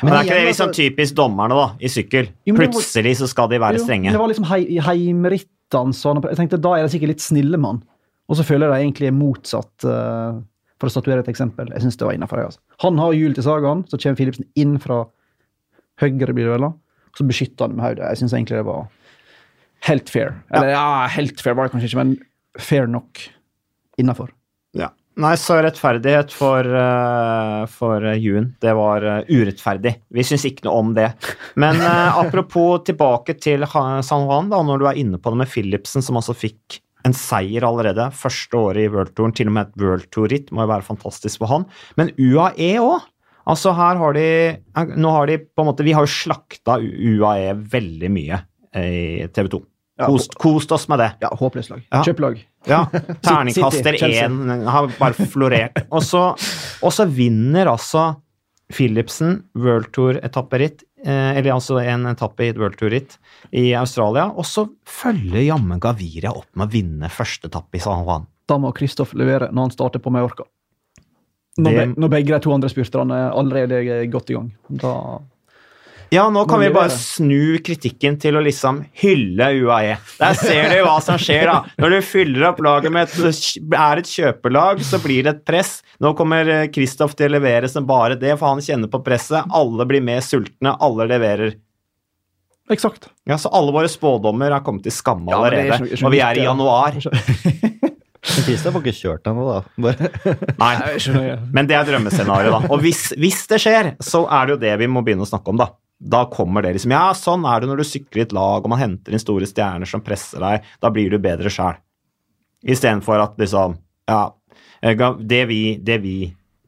Men, det er ikke det liksom altså- typisk dommerne da, i sykkel? Jo, var- Plutselig så skal de være strenge. Jo, Det var liksom hei, heimrittene sånn. Jeg tenkte da er det sikkert litt snille mann. Og så føler jeg det egentlig er motsatt, eh, for å statuere et eksempel. Jeg syns det var innafor. Altså. Han har hjul til sagaen, så kommer Philipsen inn fra høyre, blir det vel. Og så beskytter han med hodet. Jeg syns egentlig det var helt fair. Eller ja, helt fair var det kanskje ikke, men fair nok innafor. Ja. Nei, så rettferdighet for, uh, for Juen. Det var uh, urettferdig. Vi syns ikke noe om det. Men uh, *laughs* apropos tilbake til San Juan, da, når du er inne på det med Philipsen, som altså fikk en seier allerede første året i World Touren, til og med et World Tour-ritt, må jo være fantastisk for han. Men UAE òg. Altså her har de Nå har de på en måte Vi har jo slakta UAE veldig mye eh, i TV 2. Ja, Kost, kost oss med det. Ja, håpløst lag. Ja. Kjøp lag. Ja, *laughs* Terningkaster én har bare florert. Og så, og så vinner altså Philipsen World Tour-etapperitt, eller altså en etappe i et World Tour-ritt i Australia, og så følger jammen Gaviria opp med å vinne første etappe i San Juan. Da må Kristoff levere når han starter på Mallorca. Når, Det- be, når begge de to andre spurterne allerede er godt i gang. Da Ja, nå kan vi bare snu kritikken til å liksom hylle UAE. Der ser du hva som skjer, da. Når du fyller opp laget med et, er et kjøpelag, så blir det et press. Nå kommer Kristoff til å levere som bare det, for han kjenner på presset. Alle blir mer sultne, alle leverer. Eksakt. Ja, Så alle våre spådommer har kommet til skamme er allerede. Og vi er i januar. *laughs* Men Christer får ikke kjørt ennå, da. Bare. *laughs* Nei, men det er drømmescenarioet, da. Og hvis, hvis det skjer, så er det jo det vi må begynne å snakke om, da. Da kommer det liksom Ja, sånn er det når du sykler i et lag, og man henter inn store stjerner som presser deg. Da blir du bedre sjæl. Istedenfor at liksom Ja, eh, det vi, det vi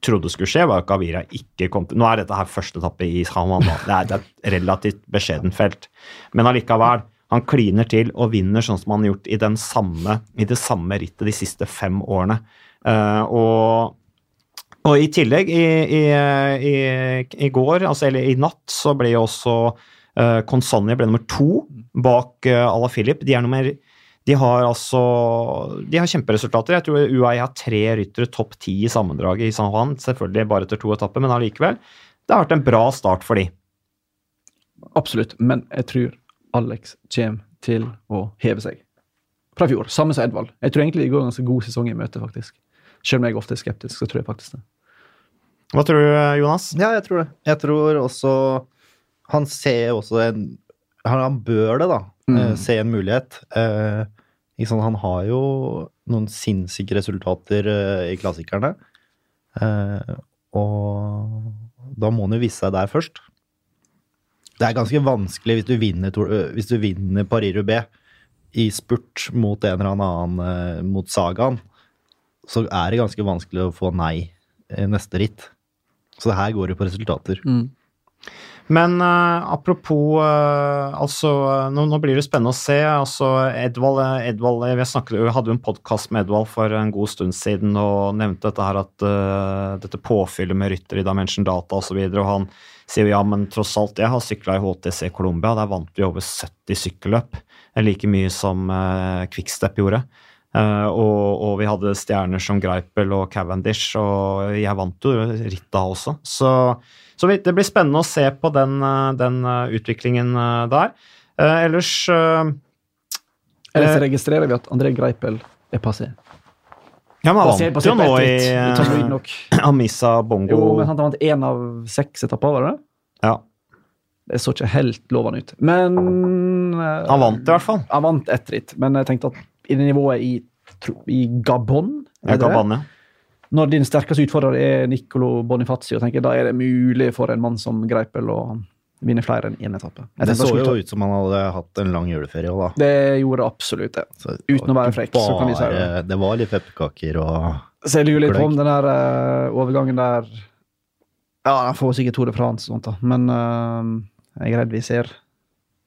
trodde skulle skje, var at Gavira ikke kom til Nå er dette her første etappe i Juan. Det det er et relativt beskjedent felt. Men allikevel. Han kliner til og vinner sånn som han har gjort i, den samme, i det samme rittet de siste fem årene. Uh, og Og i tillegg, i, i, i, går, altså eller i natt, så ble jo også uh, Consonni ble nummer to bak uh, Ala Filip. De er nummer de har altså De har kjemperesultater. Jeg tror UAE har tre ryttere topp ti i sammendraget i San Juan. Selvfølgelig bare etter to etapper, men allikevel. Det har vært en bra start for de. Absolutt, men jeg tror Alex kommer til å heve seg fra fjor. Samme som Edvald. Jeg tror egentlig de går en ganske god sesong i møte, faktisk. Selv om jeg ofte er skeptisk, så tror jeg faktisk det. Hva tror du, Jonas? Ja, jeg tror det. Jeg tror også Han ser også en Han, han bør det, da. Mm. Eh, se en mulighet. Eh, liksom. Han har jo noen sinnssyke resultater eh, i klassikerne. Eh, og da må han jo vise seg der først. Det er ganske vanskelig hvis du vinner, øh, hvis du vinner Paris-Roubais i spurt mot en eller annen eh, mot Sagaen, så er det ganske vanskelig å få nei neste ritt. Så det her går jo på resultater. Mm. Men uh, apropos uh, altså, eh, nå, nå blir det spennende å se. altså Edvald, Edvald Vi snakket, vi hadde jo en podkast med Edvald for en god stund siden og nevnte dette her at uh, dette påfyllet med rytter i Dimension Data osv. Og, så og han sier jo ja, men tross alt, jeg har sykla i HTC Colombia. Der vant vi over 70 sykkelløp. Like mye som Quickstep gjorde. Eh, og, og vi hadde stjerner som Greipel og Cavendish, og jeg vant jo ritt da også. Så, så det blir spennende å se på den, eh, den eh, utviklingen eh, der. Eh, ellers eh, Ellers Eh. registrerer vi at André Greipel er passé. Ja, men han vant jo nå i. *laughs* Amisa Bongo. Jo, men han vant én av seks etapper, var det det? Ja, Det så ikke helt lovende ut. Men eh, han vant i hvert fall. Han vant ett ritt, men jeg tenkte at i det nivået i, i Gabon det kan det? Når din sterkeste utfordrer er Nicolo Bonifacio, tenker da er det mulig for en mann som Greipel å vinne flere enn én etappe. Jeg Det så jo ut som han hadde hatt en lang juleferie òg, da. Det gjorde absolutt det. Så Uten å være frekk, så kan vi si det. Det var litt pepperkaker og Så jeg lurer litt på om den der uh, overgangen der Ja, han får sikkert Tour de France og sånt, da. Men uh, jeg er redd vi ser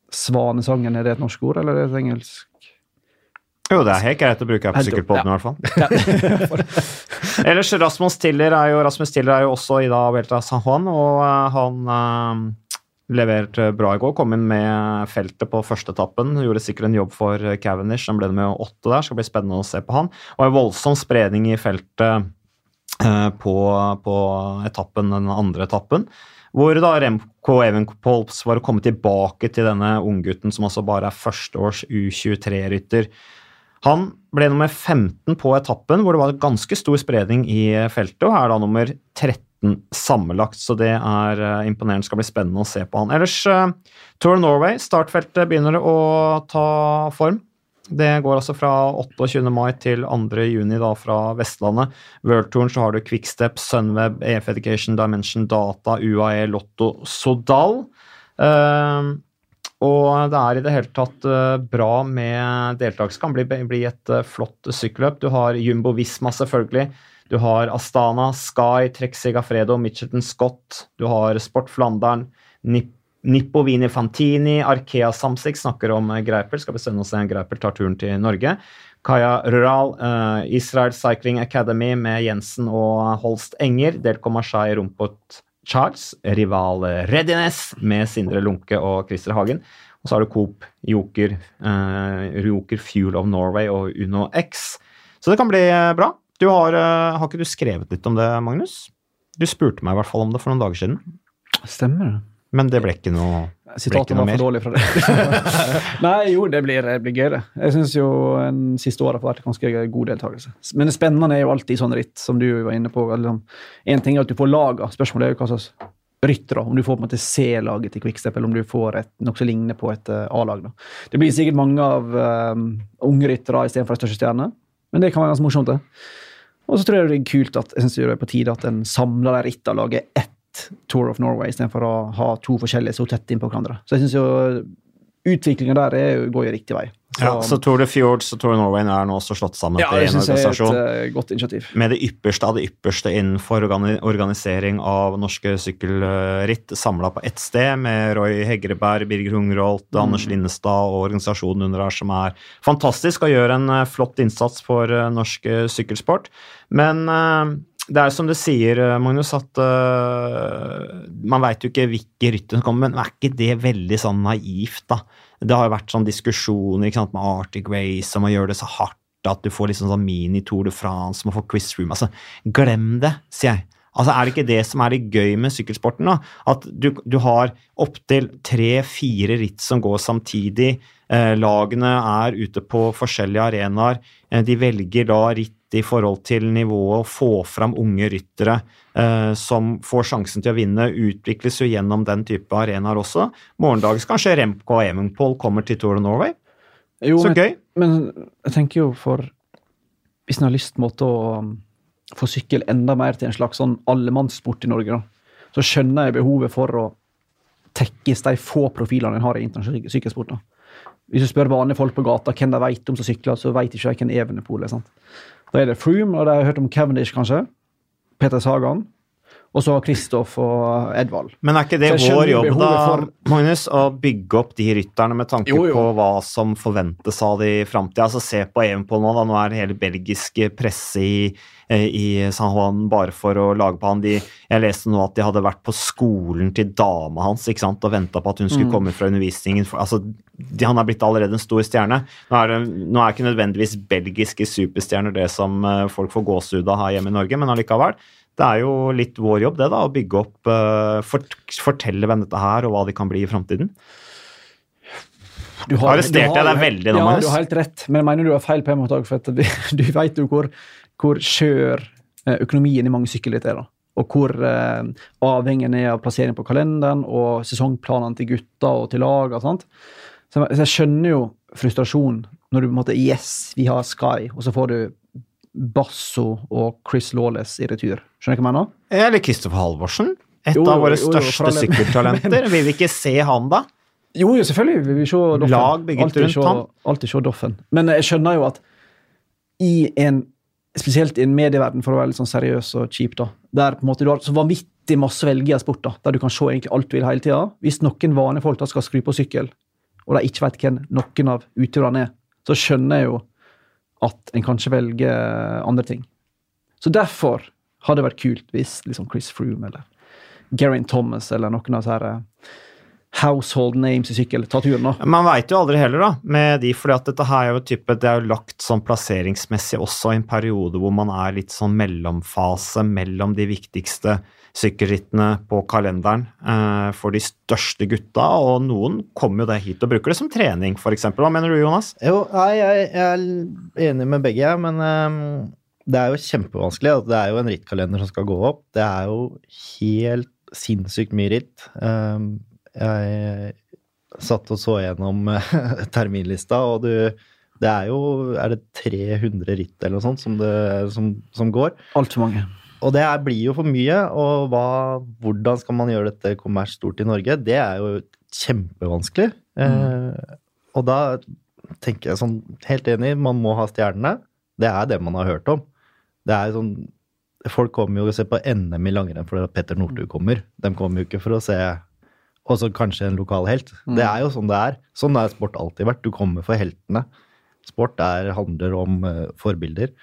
Svanesangen. Er det et norsk ord, eller er det et engelsk? Jo, det er helt greit å bruke her på ja. i hvert fall. *laughs* *laughs* Ellers, Rasmus Tiller er jo, Rasmus Tiller er jo også i da Velta San Juan, og eh, han uh, leverte bra i går. Kom inn med feltet på første etappen. Gjorde sikkert en jobb for Cavendish. Han ble med åtte der. Skal bli spennende å se på han. Og en voldsom spredning i feltet uh, på, på etappen, den andre etappen. Hvor da Remco Evenpols var å komme tilbake til denne unggutten som altså bare er førsteårs U23-rytter. Han ble nummer 15 på etappen, hvor det var ganske stor spredning i feltet, og er da nummer 13 sammenlagt, så det er eh, imponerende. Skal bli spennende å se på han. Ellers, eh, Tour Norway, startfeltet begynner å ta form. Det går altså fra 28. mai til 2. juni da fra Vestlandet. Worldtouren så har du Quickstep, Sunweb, EF Education, Dimension Data, UAE, Lotto, Sodal. Eh, og det er i det hele tatt eh, bra med deltakelse. Kan bli, bli et eh, flott sykkelløp. Du har Jumbo Visma, selvfølgelig. Du har Astana, Sky, Trek Segafredo, Mitchelton Scott. Du har Sport Flandern, Nip Nippo Vini Fantini, Arkea Samsic snakker om eh, Greipel. Skal bestemme oss en Greipel tar turen til Norge. Kaja Rural, Israel Cycling Academy med Jensen og Holst Enger. Delco Marseille Rumpot Charles. Rival Readiness med Sindre Lunke og Christer Hagen. Og så har du Coop, Joker, eh, Joker Fuel of Norway og Uno X. Så det kan bli eh, bra. Du har, eh, har ikke du skrevet litt om det, Magnus? Du spurte meg i hvert fall om det for noen dager siden. Stemmer det. Men det ble ikke noe Sitatet var for dårlig fra det. *laughs* Nei, jo, det blir, det blir gøy, det. Jeg syns jo en siste året har vært ganske god deltakelse. Men det spennende er jo alltid sånn ritt, som du var inne på. Eller, en ting er at du får laga, spørsmålet er jo hva slags ryttere. Om du får på en måte C-laget til Quickstep, eller om du får et nokså lignende på et eh, A-lag. Det blir sikkert mange av um, unge ryttere istedenfor de største stjernene, men det kan være ganske morsomt, det. Og så tror jeg det er kult at jeg synes det er på tide at en samler de rittene laget lager ett Tour of Norway istedenfor å ha to forskjellige så tett innpå hverandre. Så jeg syns jo utviklinga der er, går jo riktig vei. Ja, så Tour de Fjords og Tour of Norway er nå også slått sammen ja, til én organisasjon. et uh, godt initiativ. Med det ypperste av det ypperste innenfor organisering av norske sykkelritt samla på ett sted, med Roy Hegreberg, Birger Hungrolt, Anders Linnestad og organisasjonen under her, som er fantastisk og gjør en eh, flott innsats for eh, norsk eh, sykkelsport. Men eh, det er som du sier, eh, Magnus, at uh, man veit jo ikke hvilke ryttere som kommer, men er ikke det veldig sånn naivt, da? Det har jo vært sånn diskusjoner sant, med Arctic Race om å gjøre det så hardt at du får liksom sånn mini-Tour de France, må få Chris Room altså, Glem det, sier jeg. Altså, Er det ikke det som er det gøy med sykkelsporten? da? At du, du har opptil tre-fire ritt som går samtidig. Eh, lagene er ute på forskjellige arenaer. Eh, de velger da ritt i forhold til nivået, å få fram unge ryttere eh, som får sjansen til å vinne, utvikles jo gjennom den type arenaer også. Morgendagens kanskje Remco og Evenpol kommer til Tour of Norway. Jo, Så men, gøy. men jeg tenker jo for Hvis en har lyst måte å um, få sykkel enda mer til en slags sånn allemannssport i Norge, da, så skjønner jeg behovet for å tekkes de få profilene en har i internasjonal sykkelsport. da. Hvis du spør vanlige folk på gata hvem de vet om som sykler, så vet ikke de hvem Evenepool er. sant? Da er det Froome, og de har hørt om Cavendish, kanskje. Peter Sagan. Og så Kristoff og Edvald. Men er ikke det vår jobb, da, for- Magnus, å bygge opp de rytterne med tanke Jo, jo. på hva som forventes av de i framtida? Altså, se på Evenpol nå, da. Nå er det hele belgiske presse i, eh, i San Juan bare for å lage på han. De, jeg leste nå at de hadde vært på skolen til dama hans ikke sant, og venta på at hun skulle Mm. komme fra undervisningen. Altså, de, han er blitt allerede en stor stjerne. Nå er, det, nå er ikke nødvendigvis belgiske superstjerner det som eh, folk får gåsehud av her hjemme i Norge, men allikevel. Det er jo litt vår jobb det da, å bygge opp, eh, fort, fortelle hvem dette her, og hva de kan bli i framtiden. Du Arresterte du jeg deg veldig nå, Ja, Magnus? du har helt rett, men jeg mener du har feil på en måte òg. For at du, *laughs* du vet jo hvor, hvor skjør eh, økonomien i mange sykkelritt er. da. Og hvor eh, avhengig en er av plassering på kalenderen og sesongplanene til gutta og til lag. og sånt. Så jeg, så jeg skjønner jo frustrasjonen når du på en måte Yes, vi har Sky, og så får du Basso og Chris Lawless i retur. Skjønner du hva jeg mener? Eller Kristoffer Halvorsen. Et Jo, av våre jo, jo, største *laughs* sykkeltalenter. Vil vi ikke se han, da? Jo, jo, selvfølgelig. vil Vi se Doffen. Lag bygget Alltid rundt se- han. Alltid se Doffen. Men jeg skjønner jo at i en Spesielt i en medieverden, for å være litt sånn seriøs og kjip, da, der på en måte du har så vanvittig masse velge i en sport, da, der du kan se egentlig alt du vil hele tida. Hvis noen vanlige folk da skal skru på sykkel, og de ikke vet hvem noen av utøverne er, så skjønner jeg jo at en kanskje velger andre ting. Så derfor hadde det vært kult hvis liksom Chris Froome eller Geraint Thomas eller noen av disse eh, household names i sykkel ta turen, da. Man veit jo aldri heller, da, med de, fordi at dette her er jo type, det er jo lagt sånn plasseringsmessig også i en periode hvor man er litt sånn mellomfase mellom de viktigste sykkelrittene på kalenderen eh, for de største gutta, og noen kommer jo det hit og bruker det som trening, f.eks. Hva mener du, Jonas? Jo, nei, jeg, jeg er enig med begge, jeg, men um, det er jo kjempevanskelig. Det er jo en rittkalender som skal gå opp. Det er jo helt sinnssykt mye ritt. Um, jeg satt og så gjennom eh, *laughs* terminlista, og du Det er jo Er det 300 ritt eller noe sånt som, det, som, som går? Altfor mange. Og det er, blir jo for mye, og hva, hvordan skal man gjøre dette kommers stort i Norge? Det er jo kjempevanskelig. Eh, og da tenker jeg sånn, helt enig, man må ha stjernene. Det er det man har hørt om. Det er sånn, Folk kommer jo og ser på NM i langrenn fordi at Petter Northug kommer. De kommer jo ikke for å se også kanskje en lokal helt. Det er jo sånn det er. Sånn har sport alltid vært. Du kommer for heltene. Sport er, handler om uh, forbilder.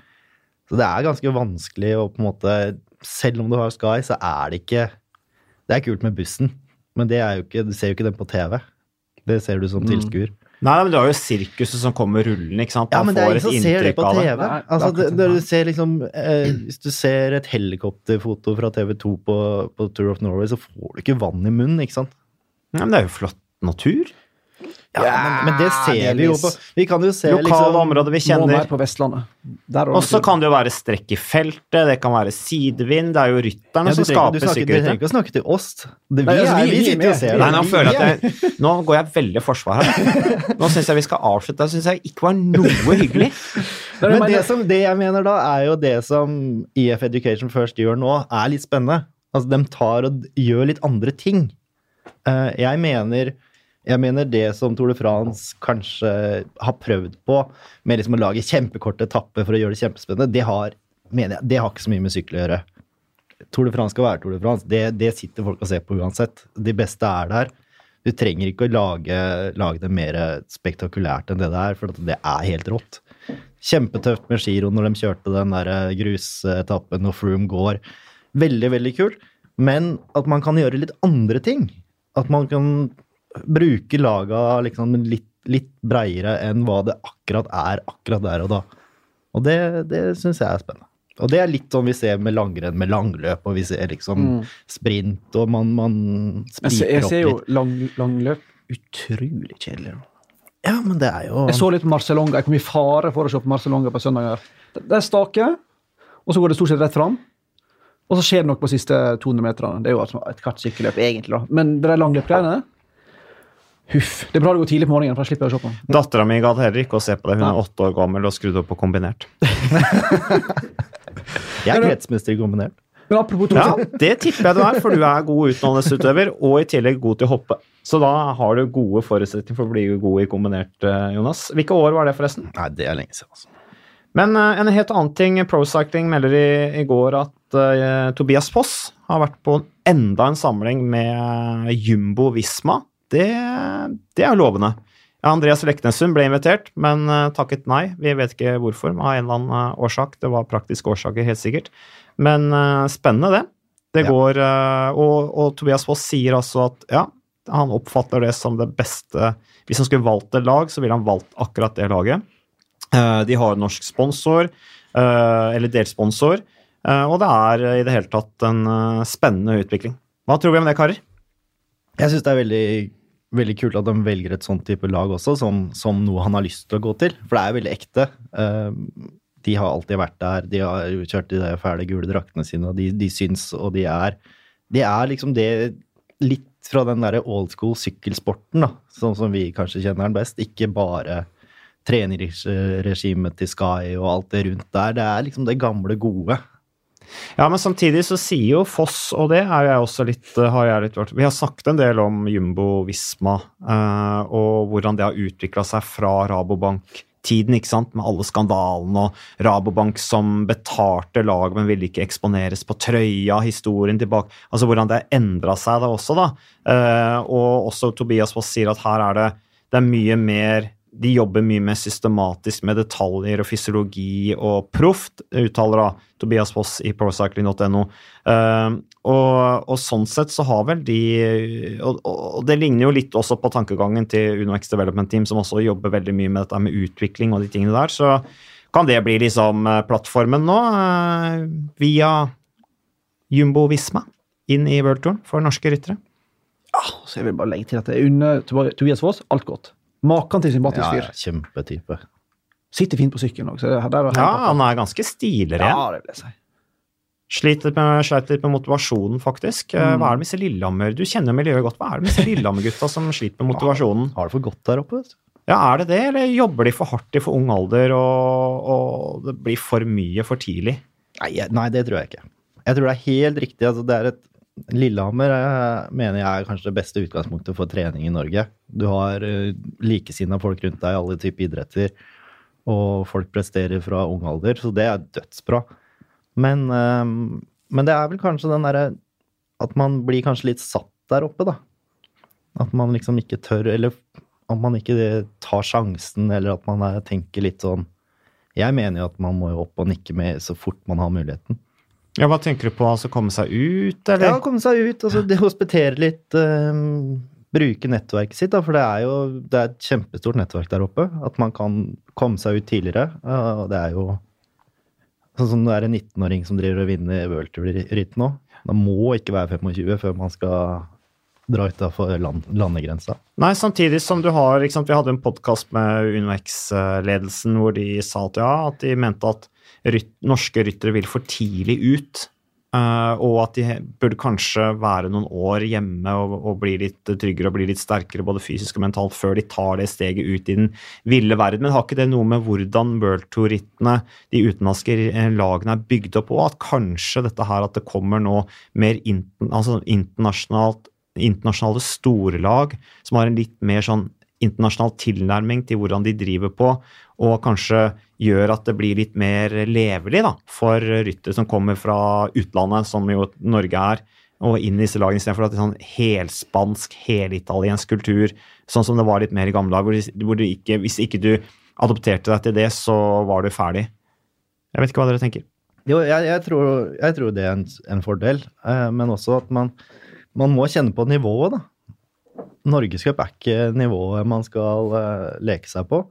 Så det er ganske vanskelig å på en måte Selv om du har Sky, så er det ikke Det er kult med bussen, men det er jo ikke, du ser jo ikke den på TV. Det ser du som tilskuer. Nei, men du har jo sirkuset som kommer rullende, ikke sant? Ja, Man men det er ingen som ser det på TV. det. Nei, altså, det det, du ser liksom eh, Hvis du ser et helikopterfoto fra TV 2 på, på Tour of Norway, så får du ikke vann i munnen, ikke sant? Ja, men det er jo flott natur. Ja, men, men det ser vi jo på Vi kan jo se Lokale liksom områder vi Må kjenner. på Vestlandet. Og så kan det jo være strekk i feltet, det kan være sidevind. Det er jo rytterne ja, som skaper sikkerhet. du trenger ikke å snakke til oss. Det, vi, Nei, altså, er, vi- vi, vi er sitter jo og ser det. Nei, nå føler jeg at jeg, nå går jeg veldig forsvar her. Nå syns jeg vi skal avslutte. Det syns jeg ikke var noe hyggelig. *laughs* Men det, som, det jeg mener da, er jo det som EF Education First gjør nå, er litt spennende. Altså, de tar og gjør litt andre ting. Eh, jeg mener jeg mener det som Tour de France kanskje har prøvd på, med liksom å lage kjempekorte etapper for å gjøre det kjempespennende, det har, jeg, det har ikke så mye med sykkel å gjøre. Tour de France skal være Tour de France. Det, det sitter folk og ser på uansett. De beste er der. Du trenger ikke å lage, lage det mer spektakulært enn det det er, for det er helt rått. Kjempetøft med Giro når de kjørte den der eh, grusetappen og Froome går. Veldig, veldig kult. Men at man kan gjøre litt andre ting. At man kan bruke laga liksom litt, litt breiere enn hva det akkurat er akkurat der og da. Og det, det syns jeg er spennende. Og det er litt sånn vi ser med langrenn med langløp, og vi ser liksom Mm. sprint, og man, man Jeg opp litt. jeg ser jo lang, langløp utrolig kjedelig. Ja, men det er jo Jeg så litt på Marcelonga. Jeg kom i fare for å se på Marcelonga på søndager. Det er stake, og så går det stort sett rett fram. Og så skjer det noe på siste 200 meterne. Det er jo altså et hvert sykkelløp, egentlig. da. Men det er langløpgreiene Huff. Det er bra det går tidlig på morgenen, for da slipper jeg å se på. Dattera mi gadd heller ikke å se på det. Hun er åtte år gammel og skrudd opp på kombinert. *laughs* Jeg er kretsmester i kombinert. Men apropos to Ja, det tipper jeg du er, for du er god utdannelsesutøver og i tillegg god til å hoppe. Så da har du gode forutsetninger for å bli god i kombinert, eh, Jonas. Hvilke år var det, forresten? Nei, det er lenge siden, altså. Men uh, en helt annen ting. Procycling melder i, i går at uh, Tobias Foss har vært på enda en samling med Jumbo Visma. Det, det er lovende. Ja, Andreas Leknessund ble invitert, men eh, takket nei. Vi vet ikke hvorfor, av en eller annen eh, årsak. Det var praktiske årsaker, helt sikkert. Men eh, spennende, det. Det Ja. går og, og Tobias Foss sier altså at ja, han oppfatter det som det beste Hvis han skulle valgt et lag, så ville han valgt akkurat det laget. De har norsk sponsor, eller delsponsor, og det er i det hele tatt en spennende utvikling. Hva tror vi om det, karer? Jeg syns det er veldig, veldig kult at de velger et sånt type lag også, som, som noe han har lyst til å gå til. For det er veldig ekte. Eh, De har alltid vært der, de har kjørt de der fæle gule draktene sine, og de, de syns, og de er De er liksom det litt fra den derre old school sykkelsporten, da, sånn som vi kanskje kjenner den best. Ikke bare treningsregimet til Sky og alt det rundt der. Det er liksom det gamle, gode. Ja, men samtidig så sier jo Foss, og det er jeg også litt, har jeg litt vært Vi har snakket en del om Jumbo Visma eh, og hvordan det har utvikla seg fra Rabobank-tiden, ikke sant, med alle skandalene og Rabobank som betalte lag, men ville ikke eksponeres på trøya, historien tilbake Altså hvordan det har endra seg da også, da. Eh, og også Tobias Foss sier at her er det, det er mye mer de jobber mye mer systematisk med detaljer og fysiologi og proft, uttaler da Tobias Foss i procycling.no. Uh, og, og sånn sett så har vel de og, og det ligner jo litt også på tankegangen til UnoX Development Team, som også jobber veldig mye med dette med utvikling og de tingene der. Så kan det bli liksom eh, plattformen nå, uh, via Jumbo Visma, inn i worldtouren for norske ryttere. Ja, så jeg vil bare legge til at det er under Tobias Foss, alt godt. Maken til sympatisk fyr. ja, kjempetype. Sitter fint på sykkelen òg, Ja, han er ganske stilren. Ja, det vil jeg si. Sliter litt med, sleit litt med motivasjonen, faktisk. Eh, Mm. Hva er det med disse Lillehammer Du kjenner miljøet godt. Hva er det med disse Lillehammer-gutta som sliter med *laughs* motivasjonen? Har det for godt der oppe, vet du. Ja, Er det det, eller jobber de for hardt i for ung alder, og, og det blir for mye for tidlig? Nei, nei, det tror jeg ikke. Jeg tror det er helt riktig. Altså, det er et Lillehammer eh, mener jeg er kanskje det beste utgangspunktet for trening i Norge. Du har uh, likesinna folk rundt deg i alle typer idretter, og folk presterer fra ung alder, så det er dødsbra. Men, eh, men det er vel kanskje den derre at man blir kanskje litt satt der oppe, da. At man liksom ikke tør, eller at man ikke tar sjansen, eller at man er, tenker litt sånn Jeg mener jo at man må jo opp og nikke med så fort man har muligheten. Ja, Hva tenker du på? Altså komme seg ut, eller? Ja, komme seg ut. altså det Hospitere litt. Um, bruke nettverket sitt, da, for det er jo det er et kjempestort nettverk der oppe. At man kan komme seg ut tidligere. og det er jo sånn som det er en 19-åring som driver og vinner World Tour-ritt nå. Det må ikke være 25 før man skal dra utafor land, landegrensa. Nei, samtidig som du har Vi hadde en podkast med UnoX-ledelsen hvor de sa at ja, at de mente at rytt, norske ryttere vil for tidlig ut. eh, og at de burde kanskje være noen år hjemme og, og bli litt tryggere og bli litt sterkere både fysisk og mentalt før de tar det steget ut i den ville verden. Men har ikke det noe med hvordan World Tour-rittene, de utenlandske eh, lagene, er bygd opp på? At kanskje dette her at det kommer nå mer inten, altså internasjonalt internasjonale storelag som har en litt mer sånn internasjonal tilnærming til hvordan de driver på, og kanskje gjør at det blir litt mer levelig da, for ryttere som kommer fra utlandet, som jo Norge er, og inn i disse lagene, istedenfor at det er sånn helspansk, helitaliensk kultur, sånn som det var litt mer i gamle dager, hvor, ikke, hvis ikke du adopterte deg til det, så var du ferdig. Jeg vet ikke hva dere tenker. Jo, jeg, jeg, tror, jeg tror det er en, en fordel, eh, men også at man, man må kjenne på nivået, da. Norgescup er ikke nivået man skal eh, leke seg på.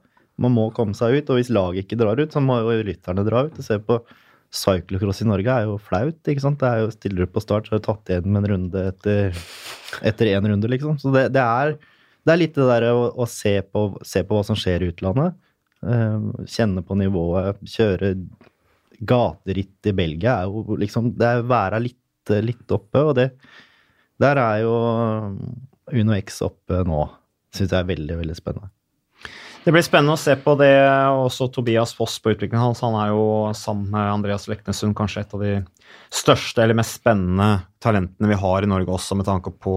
Man må komme seg ut, og hvis laget ikke drar ut, så må jo rytterne dra ut. Se på cyclocross i Norge er jo flaut, ikke sant. Det er jo Stiller du på start, så har du tatt igjen med en runde etter, etter én runde, liksom. Så det, det, er, det er litt det derre å, å se, på, se, på, hva som skjer i utlandet. Eh, kjenne på nivået, kjøre gateritt i Belgia er jo liksom Det er å være litt, litt oppe, og det Der er jo Uno X oppe nå. Syns jeg er veldig, veldig spennende. Det blir spennende å se på det. Også Tobias Foss på utviklingen hans. Han er jo sammen med Andreas Leknesund kanskje et av de største eller mest spennende talentene vi har i Norge også, med tanke på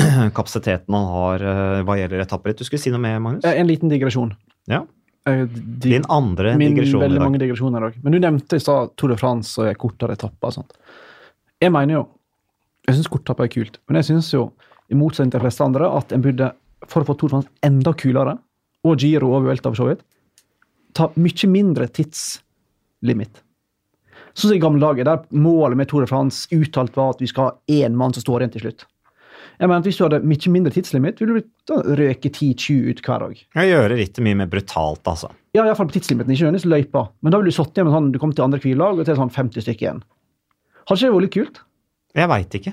*clears throat* kapasiteten han har eh, hva gjelder etapper. Du skulle si noe mer, Magnus? En liten digresjon. Ja. Eh, Din andre Min digresjon i veldig dag. mange digresjoner i dag. Men du nevnte i stad Tour de France og kortere etapper og sånt. Jeg mener jo Jeg syns korttapper er kult, men jeg syns jo, i motsetning til de fleste andre, at en burde, for å få Tour de France enda kulere, og Giro og Vuelta for så vidt, ta mye mindre tidslimit. Sånn som i gamle dager, der målet med Tour de France uttalt var at vi skal ha én mann som står igjen til slutt. Jeg mener at Hvis du hadde mye mindre tidslimit, ville du da 10-20 ut hver dag. Jeg gjør rittet mye mer brutalt, altså. Ja, iallfall på tidslimiten, ikke nødvendigvis løypa. Men da ville du satt igjen med sånn, du kom til andre hviledag, og til sånn 50 stykker igjen. Hadde ikke det vært litt kult? Jeg veit ikke.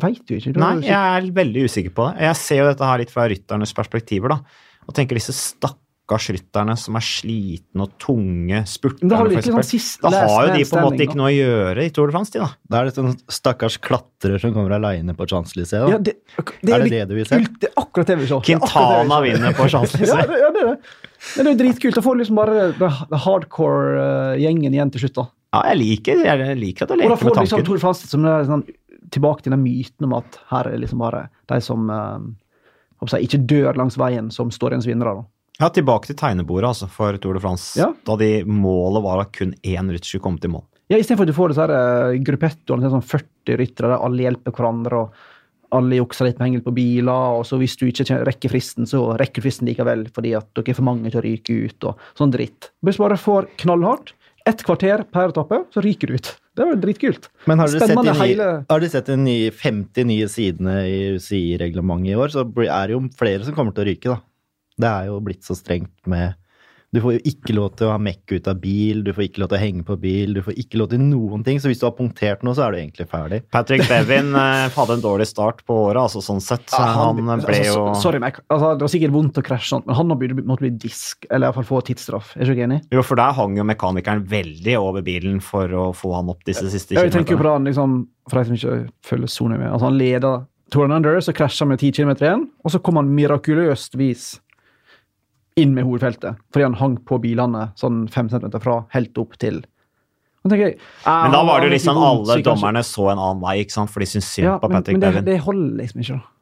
Veit du ikke? Du Nei, jeg er veldig usikker på det. Jeg ser jo dette her litt fra rytternes perspektiver, da. Og tenker disse stakkars rytterne som er slitne og tunge, da har spurterne, for virkelig sånn siste, Da har jo de på en måte ikke noe å gjøre i Tour de France, de, da. Da er det sånn stakkars klatrer som kommer aleine på Champs-Élysées. Ja, det, det Er det det du vil se? Det er akkurat det vi er Quintana vi vinner på *laughs* Champs-Élysées. Ja, det, ja, det er det. Men det er dritkult. Da får du liksom bare den hardcore-gjengen igjen til slutt. da. Ja, jeg liker, jeg liker at tanken. Og da får du liksom. Tour de France som er sånn, tilbake til den myten om at her er liksom bare de som eh, jeg, ikke dør langs veien, som står igjen som vinnere. Ja, tilbake til tegnebordet altså, for Tour de France. Ja. Da de målet var at kun én rytter komme til mål. Ja, Istedenfor at du får disse uh, eh, gruppettoene til sånn 40 ryttere der alle hjelper hverandre. og alle jukser litt med hengel på biler, og så hvis du ikke rekker fristen, så rekker du fristen likevel fordi at dere er for mange til å ryke ut. og sånn dritt. Hvis du bare får knallhardt, ett kvarter per etappe, så ryker du ut. Det var dritkult. Men har dere sett de, hele- har sett de nye 50 nye sidene i UCI-reglementet i år, så er det jo flere som kommer til å ryke, da. Det er jo blitt så strengt med Du får jo ikke lov til å ha mekk ut av bil, du får ikke lov til å henge på bil, du får ikke lov til noen ting. Så hvis du har punktert noe, så er du egentlig ferdig. Patrick Bevin eh, hadde en dårlig start på året, altså sånn sett. Så Ja, han, ble altså, jo Sorry, Mac. Altså, det var sikkert vondt å krasje, sånn, men han måtte bli disk, eller iallfall få tidsstraff. Er du ikke enig? Jo, for der hang jo mekanikeren veldig over bilen for å få han opp disse siste kilometerne. jeg tenker jo på det, liksom, for de som ikke følger Sony med. Altså, han leder Tour Under, så krasjer han med 10 km igjen, og så kom han mirakuløst vis inn med hovedfeltet, fordi han hang på bilene sånn fem centimeter fra, helt opp til jeg, eh, Men da var det jo liksom alle dommerne så en annen vei, ikke sant? for de syns synd ja, på Patrick Patrick men det, det holder liksom ikke, da.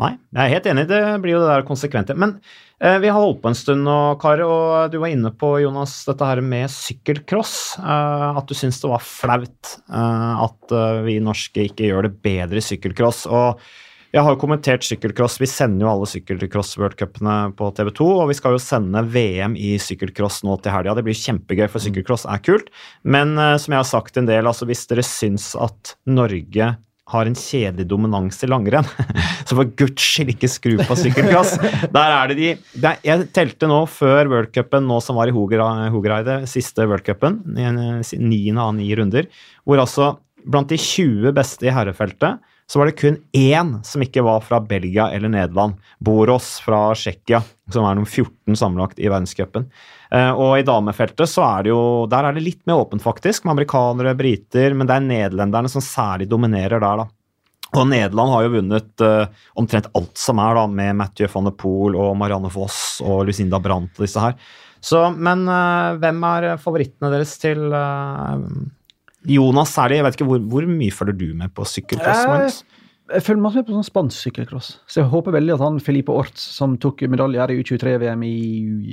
Nei, jeg er helt enig. Det blir jo det der konsekvente. Men eh, vi har holdt på en stund nå, Kari, og du var inne på, Jonas, dette her med sykkelcross. Eh, at du syns det var flaut eh, at eh, vi norske ikke gjør det bedre i sykkelcross. Og jeg har jo kommentert sykkelcross. Vi sender jo alle sykkelcross-worldcupene på TV 2, og vi skal jo sende VM i sykkelcross nå til helga. Det blir kjempegøy, for sykkelcross er kult. Men uh, som jeg har sagt en del, altså hvis dere syns at Norge har en kjedelig dominans i langrenn, *laughs* så for guds skyld ikke skru på sykkelcross. *laughs* Der er det de det er, Jeg telte nå før worldcupen, nå som var i Hoger- Hogereide, siste worldcupen, niende av ni runder, hvor altså blant de 20 beste i herrefeltet så var det kun én som ikke var fra Belgia eller Nederland. Boros fra Tsjekkia, som er nummer 14 sammenlagt i verdenscupen. Eh, og i damefeltet så er det jo Der er det litt mer åpent, faktisk, med amerikanere, briter, men det er nederlenderne som særlig dominerer der, da. Og Nederland har jo vunnet uh, omtrent alt som er, da, med Mathieu van der Poel og Marianne Foss og Lucinda Brandt og disse her. Så, men uh, hvem er favorittene deres til eh, Jonas særlig? Jeg vet ikke, hvor, hvor mye følger du med på sykkelcross? Eh, Magnus? Jeg følger masse med på sånn spansk sykkelcross, så jeg håper veldig at han Felipe Orts, som tok medalje her i U23-VM i,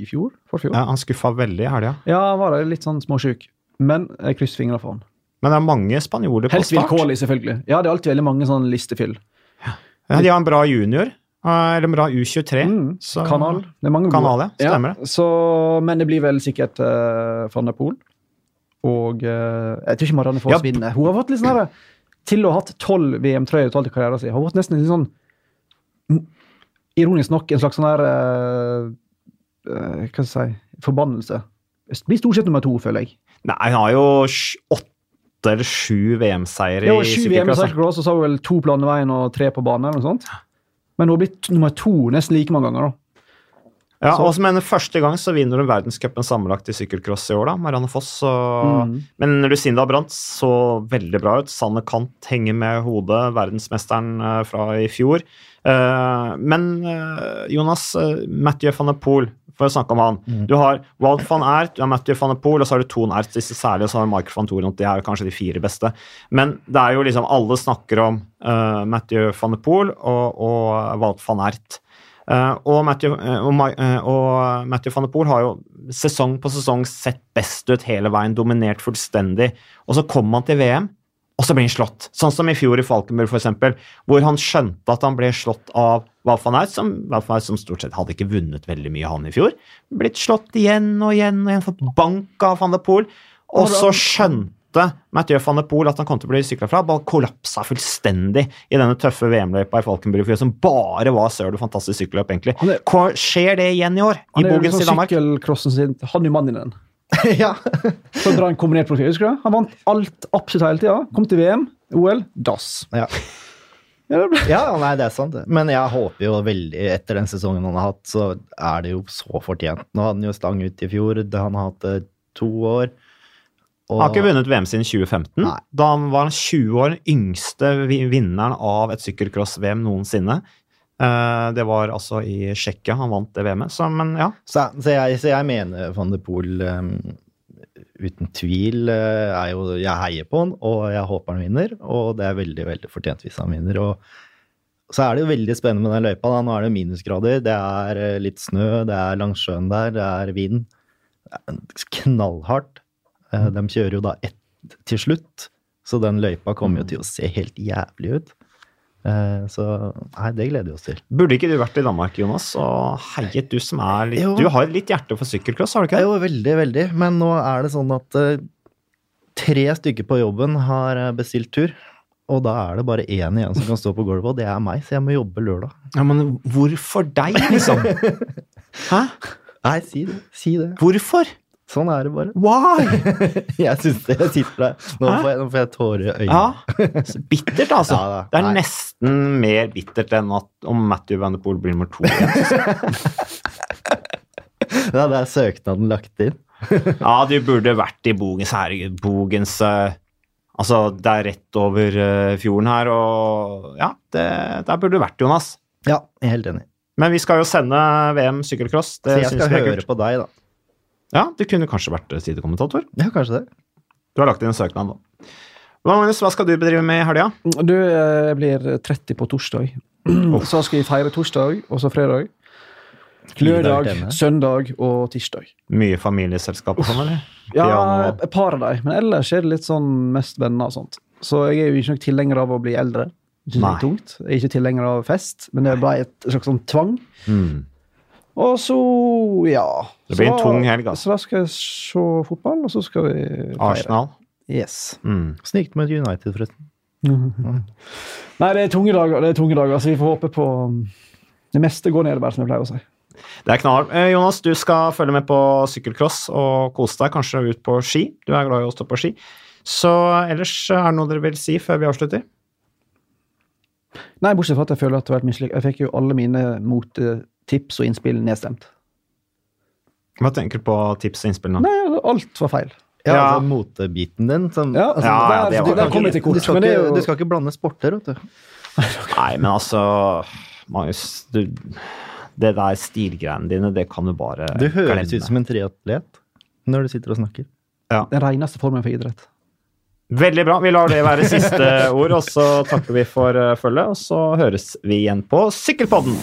i fjor, forfjor, Ja, han skuffa veldig i helga. ja, han var litt sånn småsjuk. Men jeg krysser fingrene for han. Men det er mange spanjoler på Helst start. vilkårlig, selvfølgelig. Ja, det er alltid veldig mange sånn listefyll. Ja, de har en bra junior. Eller en bra U23. Mm. så- Kanal. Det er mange gode. Kanal, ja. Stemmer det. Så, men det blir vel sikkert uh, van der Poel. Og eh, jeg tror ikke Marianne Foss Ja. vinner. Hun har fått litt sånn her, Til å ha hatt tolv VM-trøyer totalt i karrieren sin, har hun fått nesten litt sånn mm, Ironisk nok en slags sånn her eh, eh, Hva skal jeg si Forbannelse. Blir stort sett nummer to, føler jeg. Nei, han har jo åtte eller sju VM-seier Det i sykkelklasse. og så har hun vel to på landeveien og tre på bane. eller noe sånt. Men hun har blitt nummer to nesten like mange ganger. da. Ja, Så- også, men første gang så vinner hun verdenscupen sammenlagt i sykkelcross i år, da. Marianne Foss. Så... Mm. Men Lucinda Brandt så veldig bra ut. Sanne Kant henger med hodet, verdensmesteren eh, fra i fjor. Eh, men eh, Jonas, Mathieu van der Poel, for å snakke om han. Du har Walt van Ert, du har Mathieu van der Poel, og så har du Ton Ert disse særlig, og så har du Michael van Toren. De er kanskje de fire beste. Men det er jo liksom Alle snakker om uh, Mathieu van der Poel og, og Walt van Ert. Eh, og, Matthew, eh, og, eh, og Matthew van der Poel har jo sesong på sesong sett best ut hele veien, dominert fullstendig. Og så kommer han til VM, og så blir han slått. Sånn som i fjor i Falkenberg, eksempel, hvor han skjønte at han ble slått av Wout van Aert, som, Wout van Aert, som stort sett hadde ikke vunnet veldig mye, han i fjor. Blitt slått igjen og igjen og igjen, fått bank av van der Poel. Og så skjønte Mathieu van der Poel at han kom til å bli sykla fra, bare kollapsa fullstendig i denne tøffe VM-løypa i Falkenberg, som bare var søl og fantastisk sykkelløp, egentlig. Er- Hva skjer det igjen i år? I Han er jo sånn i sykkelcrossen sin Han er mannen i den. *laughs* ja. Så drar han kombinert profil, husker du? Han vant alt absolutt hele tida. Kom til VM, OL, dass. Ja. Ja, nei, det er sant. Men jeg håper jo veldig, etter den sesongen han har hatt, så er det jo så fortjent. Nå hadde han jo stang ut i fjor, han har hatt det to år. Og, har ikke vunnet VM siden 2015. Nei. Da han var han 20 år, yngste vinneren av et sykkelcross-VM noensinne. Eh, det var altså i Tsjekkia han vant det VM-et. Så, men ja. Så, så, jeg, så jeg mener van de Poel um, uten tvil eh, er jo Jeg heier på han, og jeg håper han vinner. Og det er veldig, veldig fortjent hvis han vinner. Og så er det jo veldig spennende med den løypa. Da. Nå er det minusgrader, det er eh, litt snø, det er langs sjøen der, det er vind. Det er knallhardt. Eh, De kjører jo da ett til slutt, så den løypa kommer jo til å se helt jævlig ut. Eh, Så nei, det gleder vi oss til. Burde ikke du vært i Danmark, Jonas, og heiet du som er litt Jo. Du har litt hjerte for sykkelcross, har du ikke det? Jo, veldig, veldig. Men nå er det sånn at eh, tre stykker på jobben har bestilt tur. Og da er det bare én igjen som kan stå på gulvet, og det er meg, så jeg må jobbe lørdag. Ja, Men hvorfor deg, liksom? *laughs* Hæ? Nei, si det. Si det. Hvorfor? Sånn er det bare. Why? *laughs* Jeg syns det. Jeg sitter der. Nå får jeg, nå får jeg tårer i øynene. Ja. Bittert, altså. Ja det er Nei. nesten mer bittert enn at om Matthew Van de Poel blir nummer to. *laughs* Ja, det er søknaden lagt inn. *laughs* Ja, du burde vært i Bogens. Herregud, Bogens eh, Altså, det er rett over eh, fjorden her, og ja, det, der burde du vært, Jonas. Ja, jeg er helt enig. Men vi skal jo sende VM sykkelcross. Så Det jeg skal høre på deg, da. Ja, du kunne kanskje vært eh, sidekommentator. Ja, kanskje det. Du har lagt inn en søknad nå. Magnus, hva skal du bedrive med i helga? Du, eh, jeg blir 30 på torsdag. *clears throat* Så skal vi feire torsdag, og så fredag. Lørdag, søndag og tirsdag. Mye familieselskap og sånn, eller? *laughs* Ja, et par av dem, men ellers er det litt sånn mest venner og sånt. Så jeg er jo ikke nok tilhenger av å bli eldre. Det Nei. tungt. Jeg er ikke tilhenger av fest, men det ble et slags sånn tvang. Mm. Og så, ja. Det blir Så en tung helg, altså. Så da skal jeg se fotball, og så skal vi feire. Arsenal. Yes. Mm. Snikt med United, forresten? *laughs* Nei, det er tunge dager, det er tunge dager, så vi får håpe på um, Det meste går nedover, som jeg pleier å si. Det er knallhardt. Eh, Jonas, du skal følge med på sykkelcross og kose deg, kanskje ut på ski. Du er glad i å stå på ski. Så ellers er det noe dere vil si før vi avslutter? Nei, bortsett fra at jeg føler at det har vært mislykket. Jeg fikk jo alle mine motetips og innspill nedstemt. Hva tenker du på tips og innspill nå? Nei, alt var feil. Ja, Ja. altså motebiten din. Sånn, Ja, altså, Ja, det, det, det var- der kom jeg du, kort. skal Men det er ikke, jo du skal ikke blande sporter, vet du. *laughs* Nei, men altså Marius, du, det der stilgreiene dine, det kan du bare glemme. Du høres glemme. ut som en triatlet når du sitter og snakker. Ja. den reneste formen for idrett. Veldig bra. Vi lar det være siste ord, og så takker vi for eh, følget. Og så høres vi igjen på Sykkelpodden!